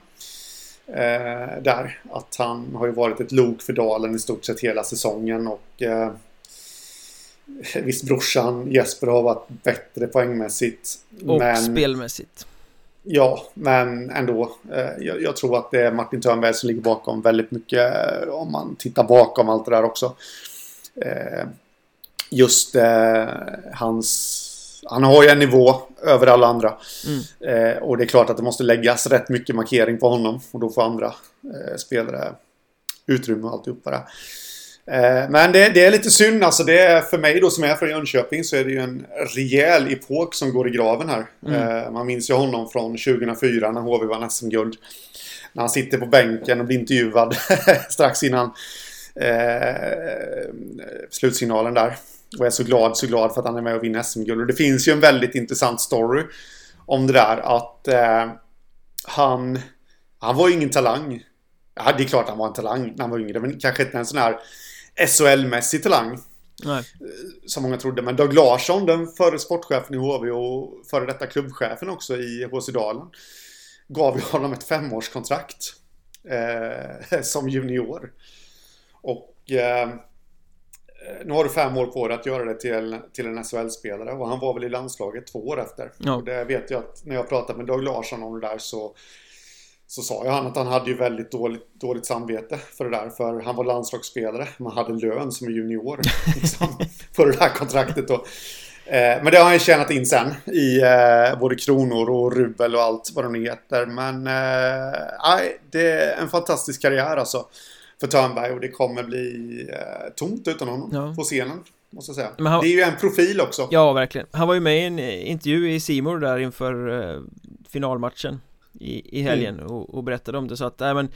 Eh, där. Att han har ju varit ett lok för Dalen i stort sett hela säsongen och eh, Visst brorsan Jesper har varit bättre poängmässigt. Och men, spelmässigt. Ja, men ändå. Eh, jag, jag, tror att det är Martin Törnberg som ligger bakom väldigt mycket eh, om man tittar bakom allt det där också. Eh, just eh, hans han har ju en nivå över alla andra. Mm. Eh, och det är klart att det måste läggas rätt mycket markering på honom. Och då får andra eh, spelare utrymme och alltihopa där. Eh, men det, det, är lite synd alltså. Det är för mig då som är från Jönköping så är det ju en rejäl epok som går i graven här. Mm. Eh, man minns ju honom från 2004 när HV vann SM-guld. När han sitter på bänken och blir intervjuad strax innan eh, slutsignalen där. Och är så glad, så glad för att han är med och vinner SM-guld. Och det finns ju en väldigt intressant story om det där att eh, han, han var ju ingen talang. Ja, det är klart han var en talang när han var yngre, men kanske inte en sån här SHL-mässig talang. Nej. Eh, som många trodde. Men Doug Larsson, den förre sportchefen i HV och före detta klubbchefen också i HC Dalen. Gav ju honom ett femårskontrakt. Eh, som junior. Och eh, nu har du fem år på dig att göra det till, till en SHL-spelare och han var väl i landslaget två år efter. Ja. Och det vet jag att när jag pratade med Dag Larsson om det där så så sa ju han att han hade ju väldigt dåligt, dåligt samvete för det där. För han var landslagsspelare. Man hade lön som junior liksom, för det där kontraktet. Då. Eh, men det har han tjänat in sen i eh, både kronor och rubel och allt vad de nu heter. Men eh, det är en fantastisk karriär alltså för Törnberg och det kommer bli eh, tomt utan honom ja. på scenen. Måste jag säga. Han, det är ju en profil också. Ja, verkligen. Han var ju med i en intervju i Simor där inför eh, finalmatchen i, i helgen mm. och, och berättade om det så att, nej men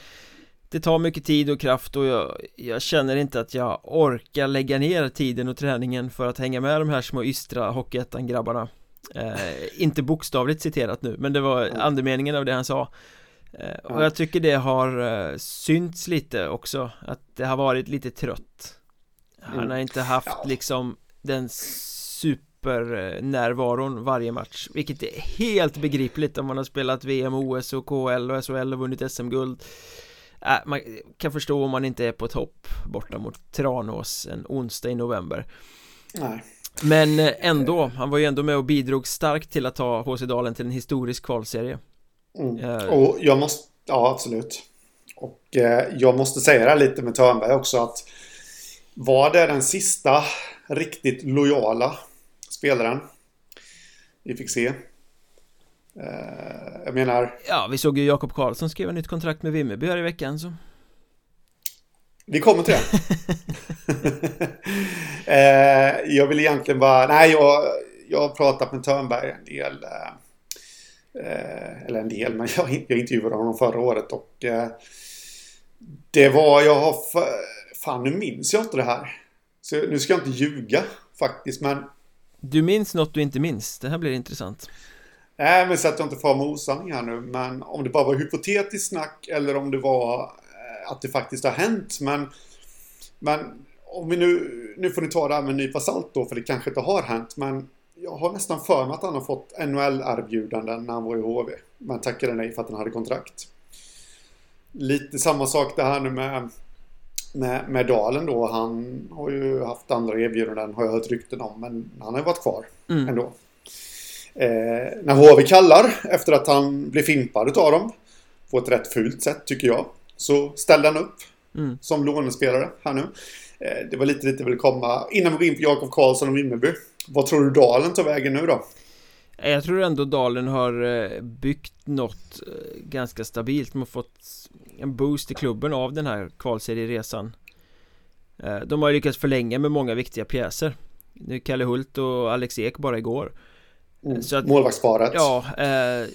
det tar mycket tid och kraft och jag, jag, känner inte att jag orkar lägga ner tiden och träningen för att hänga med de här små ystra Hockeyettan-grabbarna eh, Inte bokstavligt citerat nu, men det var andemeningen av det han sa Och jag tycker det har eh, synts lite också, att det har varit lite trött. Han mm. har inte haft liksom den super supernärvaron varje match Vilket är helt begripligt om man har spelat VM, OS och KL och SHL och vunnit SM-guld äh, Man kan förstå om man inte är på topp borta mot Tranås en onsdag i november. Nej. Men eh, ändå, han var ju ändå med och bidrog starkt till att ta HC Dalen till en historisk kvalserie mm. Och jag måste, ja absolut Och eh, jag måste säga det här lite med Törnberg också att Var det den sista riktigt lojala spelaren vi fick se. Uh, jag menar... Ja, vi såg ju Jakob Karlsson skriva nytt kontrakt med Vimmerby här i veckan så... Vi kommer till det. uh, jag vill egentligen bara... Nej, jag, jag har pratat med Törnberg en del. Uh, eller en del, men jag, jag intervjuade honom förra året och... det var... Jag har... Fan, nu minns jag inte det här. Så nu ska jag inte ljuga faktiskt, men du minns något du inte minns? Det här blir intressant Nej, men så att jag inte får med osanning här nu. Men om det bara var hypotetiskt snack eller om det var eh, att det faktiskt har hänt. Men, men om vi nu, nu får ni ta det här med en nypa salt då, för det kanske inte har hänt. Men jag har nästan för mig att han har fått NHL-erbjudanden när han var i HV. Men tackade nej för att han hade kontrakt. Lite samma sak det här nu med med, med Dalen då. Han har ju haft andra erbjudanden har jag hört rykten om. Men han har ju varit kvar mm. ändå. Eh, när HV kallar efter att han blev fimpad av dem. På ett rätt fult sätt tycker jag. Så ställde han upp. Mm. Som lånespelare här nu. Eh, det var lite lite vill komma. Innan vi går in på Jakob Karlsson och Vimmerby. Vad tror du Dalen tar vägen nu då? Jag tror ändå Dalen har eh, byggt något eh, ganska stabilt. De har fått en boost i klubben av den här kvalserieresan. Eh, De har lyckats förlänga med många viktiga pjäser. Nu Kalle Hult och Alex Ek bara igår. Mm. Så att, Målvaktsparet. Ja, eh,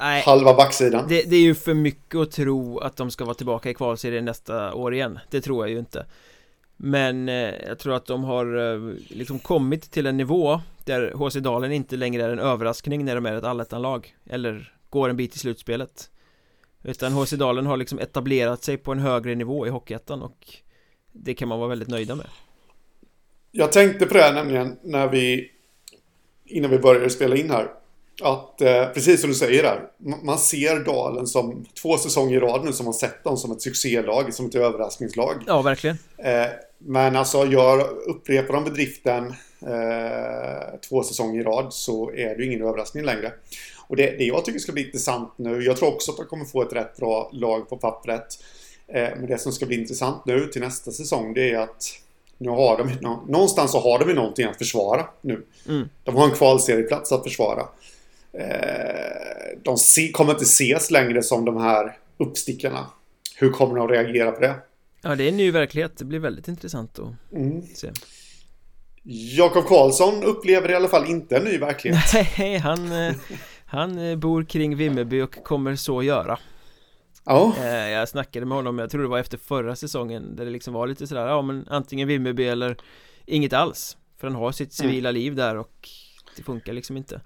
nej, Halva backsidan. Det, det, är ju för mycket att tro att de ska vara tillbaka i kvalserien nästa år igen. Det tror jag ju inte men eh, jag tror att de har eh, liksom kommit till en nivå Där HC Dalen inte längre är en överraskning när de är ett allettanlag Eller går en bit i slutspelet utan HC Dalen har liksom etablerat sig på en högre nivå i Hockeyettan och det kan man vara väldigt nöjda med. Jag tänkte på det här nämligen när vi innan vi började spela in här. Att eh, precis som du säger där, man ser Dalen som två säsonger i rad nu som har sett dem som ett succélag, som ett överraskningslag. Ja, verkligen. Eh, men alltså, jag upprepar de bedriften eh, två säsonger i rad så är det ju ingen överraskning längre. Och det, det jag tycker ska bli intressant nu, jag tror också att de kommer få ett rätt bra lag på pappret. Men det som ska bli intressant nu till nästa säsong det är att nu har de, någonstans så har de ju någonting att försvara nu. Mm. De har en kvalserieplats att försvara. Eh, de se, kommer inte ses längre som de här uppstickarna. Hur kommer de att reagera på det? Ja, det är en ny verklighet. Det blir väldigt intressant att mm. se. Jakob Karlsson upplever i alla fall inte en ny verklighet. Nej, han, eh, han eh, bor kring Vimmerby och kommer så göra Ja eh, Jag snackade med honom, jag tror det var efter förra säsongen Där det liksom var lite sådär, ja men antingen Vimmerby eller inget alls För han har sitt civila mm. liv där och det funkar liksom inte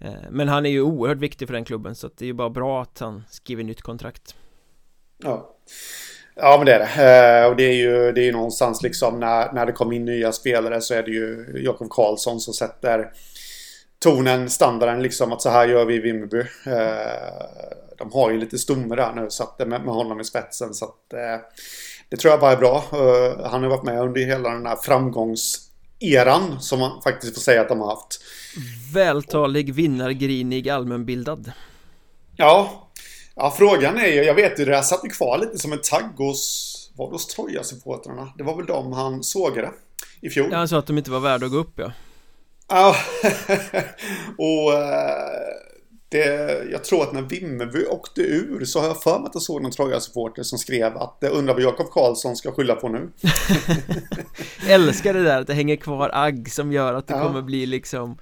Eh, men han är ju oerhört viktig för den klubben så det är ju bara bra att han skriver nytt kontrakt Ja Ja men det är det. Eh, och det är ju det är någonstans liksom när, när det kommer in nya spelare så är det ju Jakob Karlsson som sätter tonen, standarden liksom att så här gör vi i Vimmerby. Eh, de har ju lite stomme där nu så att, med, med honom i spetsen så att det tror jag bara är bra. Han har varit med under hela den här framgångs framgångseran som man faktiskt får säga att de har haft. Vältalig, vinnargrinig, allmänbildad. Ja, ja frågan är ju, jag vet ju det här satt ju kvar lite som en tagg hos, var det hos Troja-supportrarna? Det var väl de han sågade i fjol. Ja, han sa att de inte var värda att gå upp ja. Ja, och uh, det, jag tror att när Vimmerby åkte ur så har jag för mig att jag såg någon Troja-supporter som skrev att undrar vad Jakob Karlsson ska skylla på nu. Älskar det där att det hänger kvar agg som gör att det ja. kommer bli liksom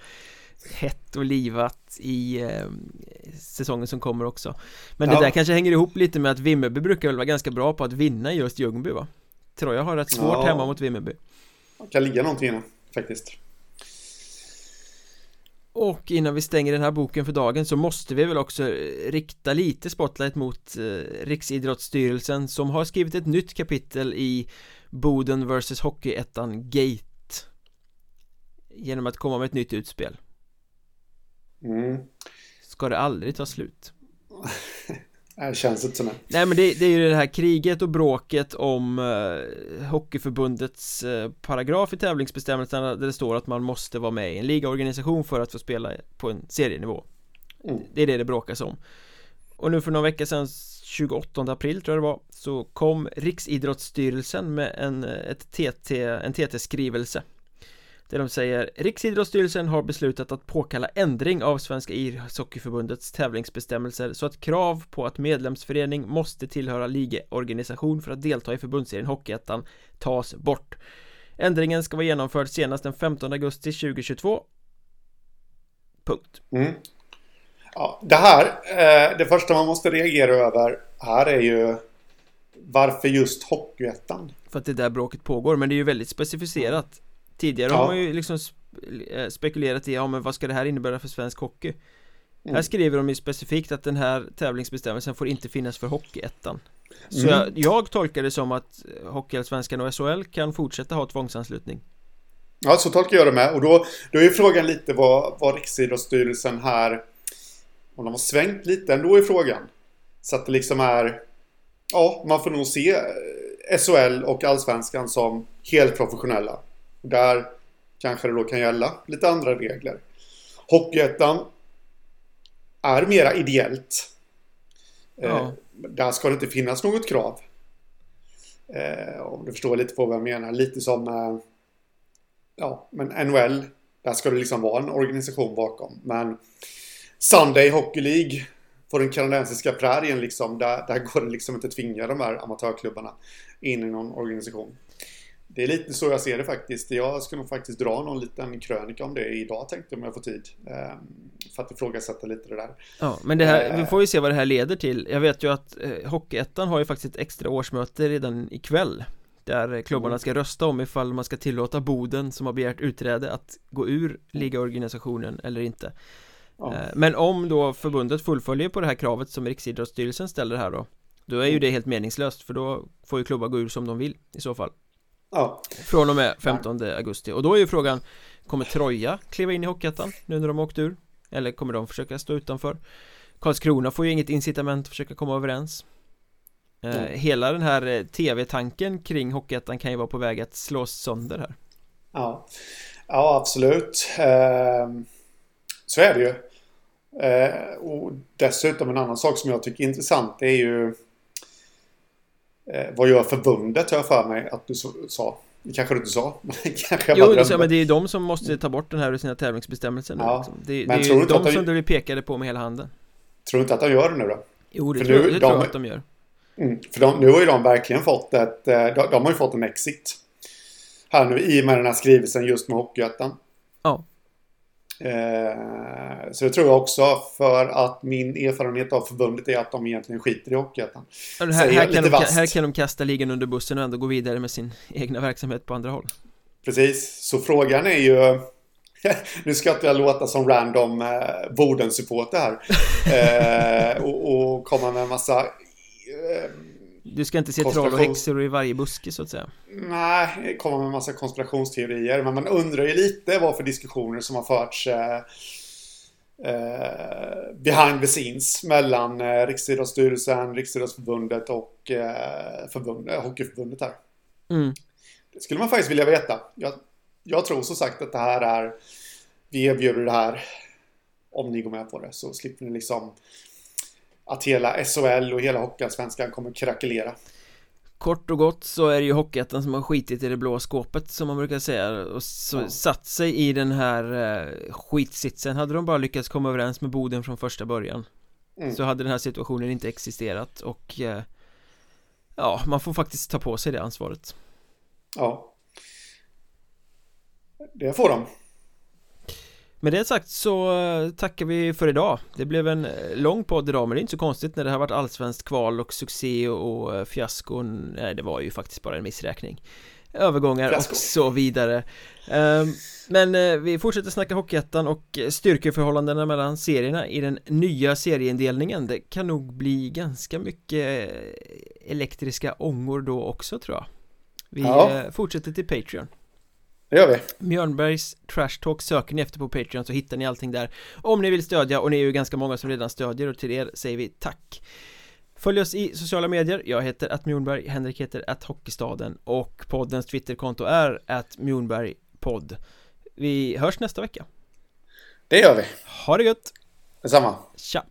hett och livat i eh, säsongen som kommer också Men det ja. där kanske hänger ihop lite med att Vimmerby brukar väl vara ganska bra på att vinna just Ljungby va? Troja har rätt svårt ja. hemma mot Vimmerby Det kan ligga någonting i det faktiskt och innan vi stänger den här boken för dagen så måste vi väl också rikta lite spotlight mot eh, Riksidrottsstyrelsen som har skrivit ett nytt kapitel i Boden vs Hockeyettan Gate Genom att komma med ett nytt utspel mm. Ska det aldrig ta slut? Det känns inte som det Nej men det, det, är ju det här kriget och bråket om eh, Hockeyförbundets eh, paragraf i tävlingsbestämmelserna där det står att man måste vara med i en ligaorganisation för att få spela på en serienivå. Mm. Det är det det bråkas om. Och nu för några veckor sedan 28 april tror jag det var Så kom Riksidrottsstyrelsen med en, ett TT, en TT-skrivelse där de säger Riksidrottsstyrelsen har beslutat att påkalla ändring av Svenska ishockeyförbundets tävlingsbestämmelser så att krav på att medlemsförening måste tillhöra ligaorganisation för att delta i förbundsserien Hockeyettan tas bort Ändringen ska vara genomförd senast den 15 augusti 2022 Punkt mm. Ja, det här, eh, det första man måste reagera över här är ju varför just Hockeyettan? För att det är där bråket pågår, men det är ju väldigt specificerat Tidigare ja. har man ju liksom eh, spekulerat i, ja men vad ska det här innebära för svensk hockey? Mm. Här skriver de ju specifikt att den här tävlingsbestämmelsen får inte finnas för Hockeyettan Så mm. jag, jag tolkar det som att Hockeyallsvenskan och SHL kan fortsätta ha tvångsanslutning Ja, så tolkar jag det med och då, då är frågan lite vad, vad Riksidrottsstyrelsen här Om de har svängt lite ändå i frågan Så att det liksom är Ja, man får nog se eh, SHL och Allsvenskan som helt professionella där kanske det då kan gälla lite andra regler. Hockeyettan är mera ideellt. Eh, ja. där ska det inte finnas något krav. Eh, om du förstår lite på vad jag menar. Lite som eh, ja, men NHL. Där ska det liksom vara en organisation bakom. Men Sunday Hockey League på den kanadensiska prärien liksom. Där, där går det liksom inte att tvinga de här amatörklubbarna in i någon organisation. Det är lite så jag ser det faktiskt. Jag ska nog faktiskt dra någon liten krönika om det idag tänkte jag om jag får tid. Ehm, för att ifrågasätta lite det där. Ja, men det här, vi får ju se vad det här leder till. Jag vet ju att eh, Hockeyettan har ju faktiskt ett extra årsmöte redan ikväll. Där klubbarna ska rösta om ifall man ska tillåta Boden som har begärt utträde att gå ur ligaorganisationen eller inte. Ja. Eh, men om då förbundet fullföljer på det här kravet som Riksidrottsstyrelsen ställer här då Då är ju det helt meningslöst för då får ju klubbar gå ur som de vill i så fall Ja. Från och med 15 augusti. Och då är ju frågan Kommer Troja kliva in i Hockeyettan nu när de åkt ur? Eller kommer de försöka stå utanför? Karlskrona får ju inget incitament att försöka komma överens. Eh, Hela den här eh, tv-tanken kring Hockeyettan kan ju vara på väg att slås sönder här. Ja, ja absolut. Eh, Så är det ju. Eh, Och dessutom en annan sak som jag tycker är intressant det är ju Eh, vad gör förbundet har jag för mig att du sa. Det kanske du inte sa. kanske jo, det sa, men det är de som måste ta bort den här ur sina tävlingsbestämmelser ja, liksom. Det, men det är ju de som du pekade på med hela handen. Tror du inte att de gör det nu då? Jo, det, tror, nu, det de, tror jag att de gör. Mm, för de, nu har ju de verkligen fått ett... Eh, de, de har ju fått en exit. Här nu i och med den här skrivelsen just med Hockeyettan. Ja. Eh, så det tror jag också för att min erfarenhet av förbundet är att de egentligen skiter i Hockeyettan. Här, här, kan de, här kan de kasta ligan under bussen och ändå gå vidare med sin egna verksamhet på andra håll. Precis, så frågan är ju nu ska inte jag låta som random eh, Boden-supporter här. Eh, och, och, komma med en massa eh, du ska inte se troll och häxor i varje buske så att säga Nej, komma med en massa konspirationsteorier Men man undrar ju lite vad för diskussioner som har förts eh, eh, behind the scenes mellan eh, Riksidrottsstyrelsen, Riksidrottsförbundet och eh, förbund, Hockeyförbundet här. Mm. Det skulle man faktiskt vilja veta. Jag, jag tror som sagt att det här är... Vi erbjuder det här om ni går med på det så slipper ni liksom att hela SHL och hela Hockeyallsvenskan kommer krackelera. Kort och gott så är det ju Hockeyettan som har skitit i det blå skåpet som man brukar säga och så Ja. satt sig i den här eh, skitsitsen Hade de bara lyckats komma överens med Boden från första början Mm. Så hade den här situationen inte existerat och eh, Ja, man får faktiskt ta på sig det ansvaret Ja. Det får de. Med det sagt så eh, tackar vi för idag. Det blev en eh, lång podd idag men det är inte så konstigt när det har varit allsvenskt kval och succé och eh, fiaskon. Nej det var ju faktiskt bara en missräkning. Övergångar Fiasko. och så vidare. Ehm, Men vi fortsätter snacka Hockeyettan och styrkeförhållandena mellan serierna i den nya serieindelningen. Det kan nog bli ganska mycket elektriska ångor då också tror jag. Vi Ja. fortsätter till Patreon Det gör vi. Mjörnbergs Trash Talk söker ni efter på Patreon så hittar ni allting där Om ni vill stödja och ni är ju ganska många som redan stödjer och till er säger vi tack Följ oss i sociala medier, jag heter att Mjornberg, Henrik heter att Hockeystaden och poddens Twitterkonto är att Mjornberg podd Vi hörs nästa vecka Det gör vi. Ha det gött! Detsamma. Tja!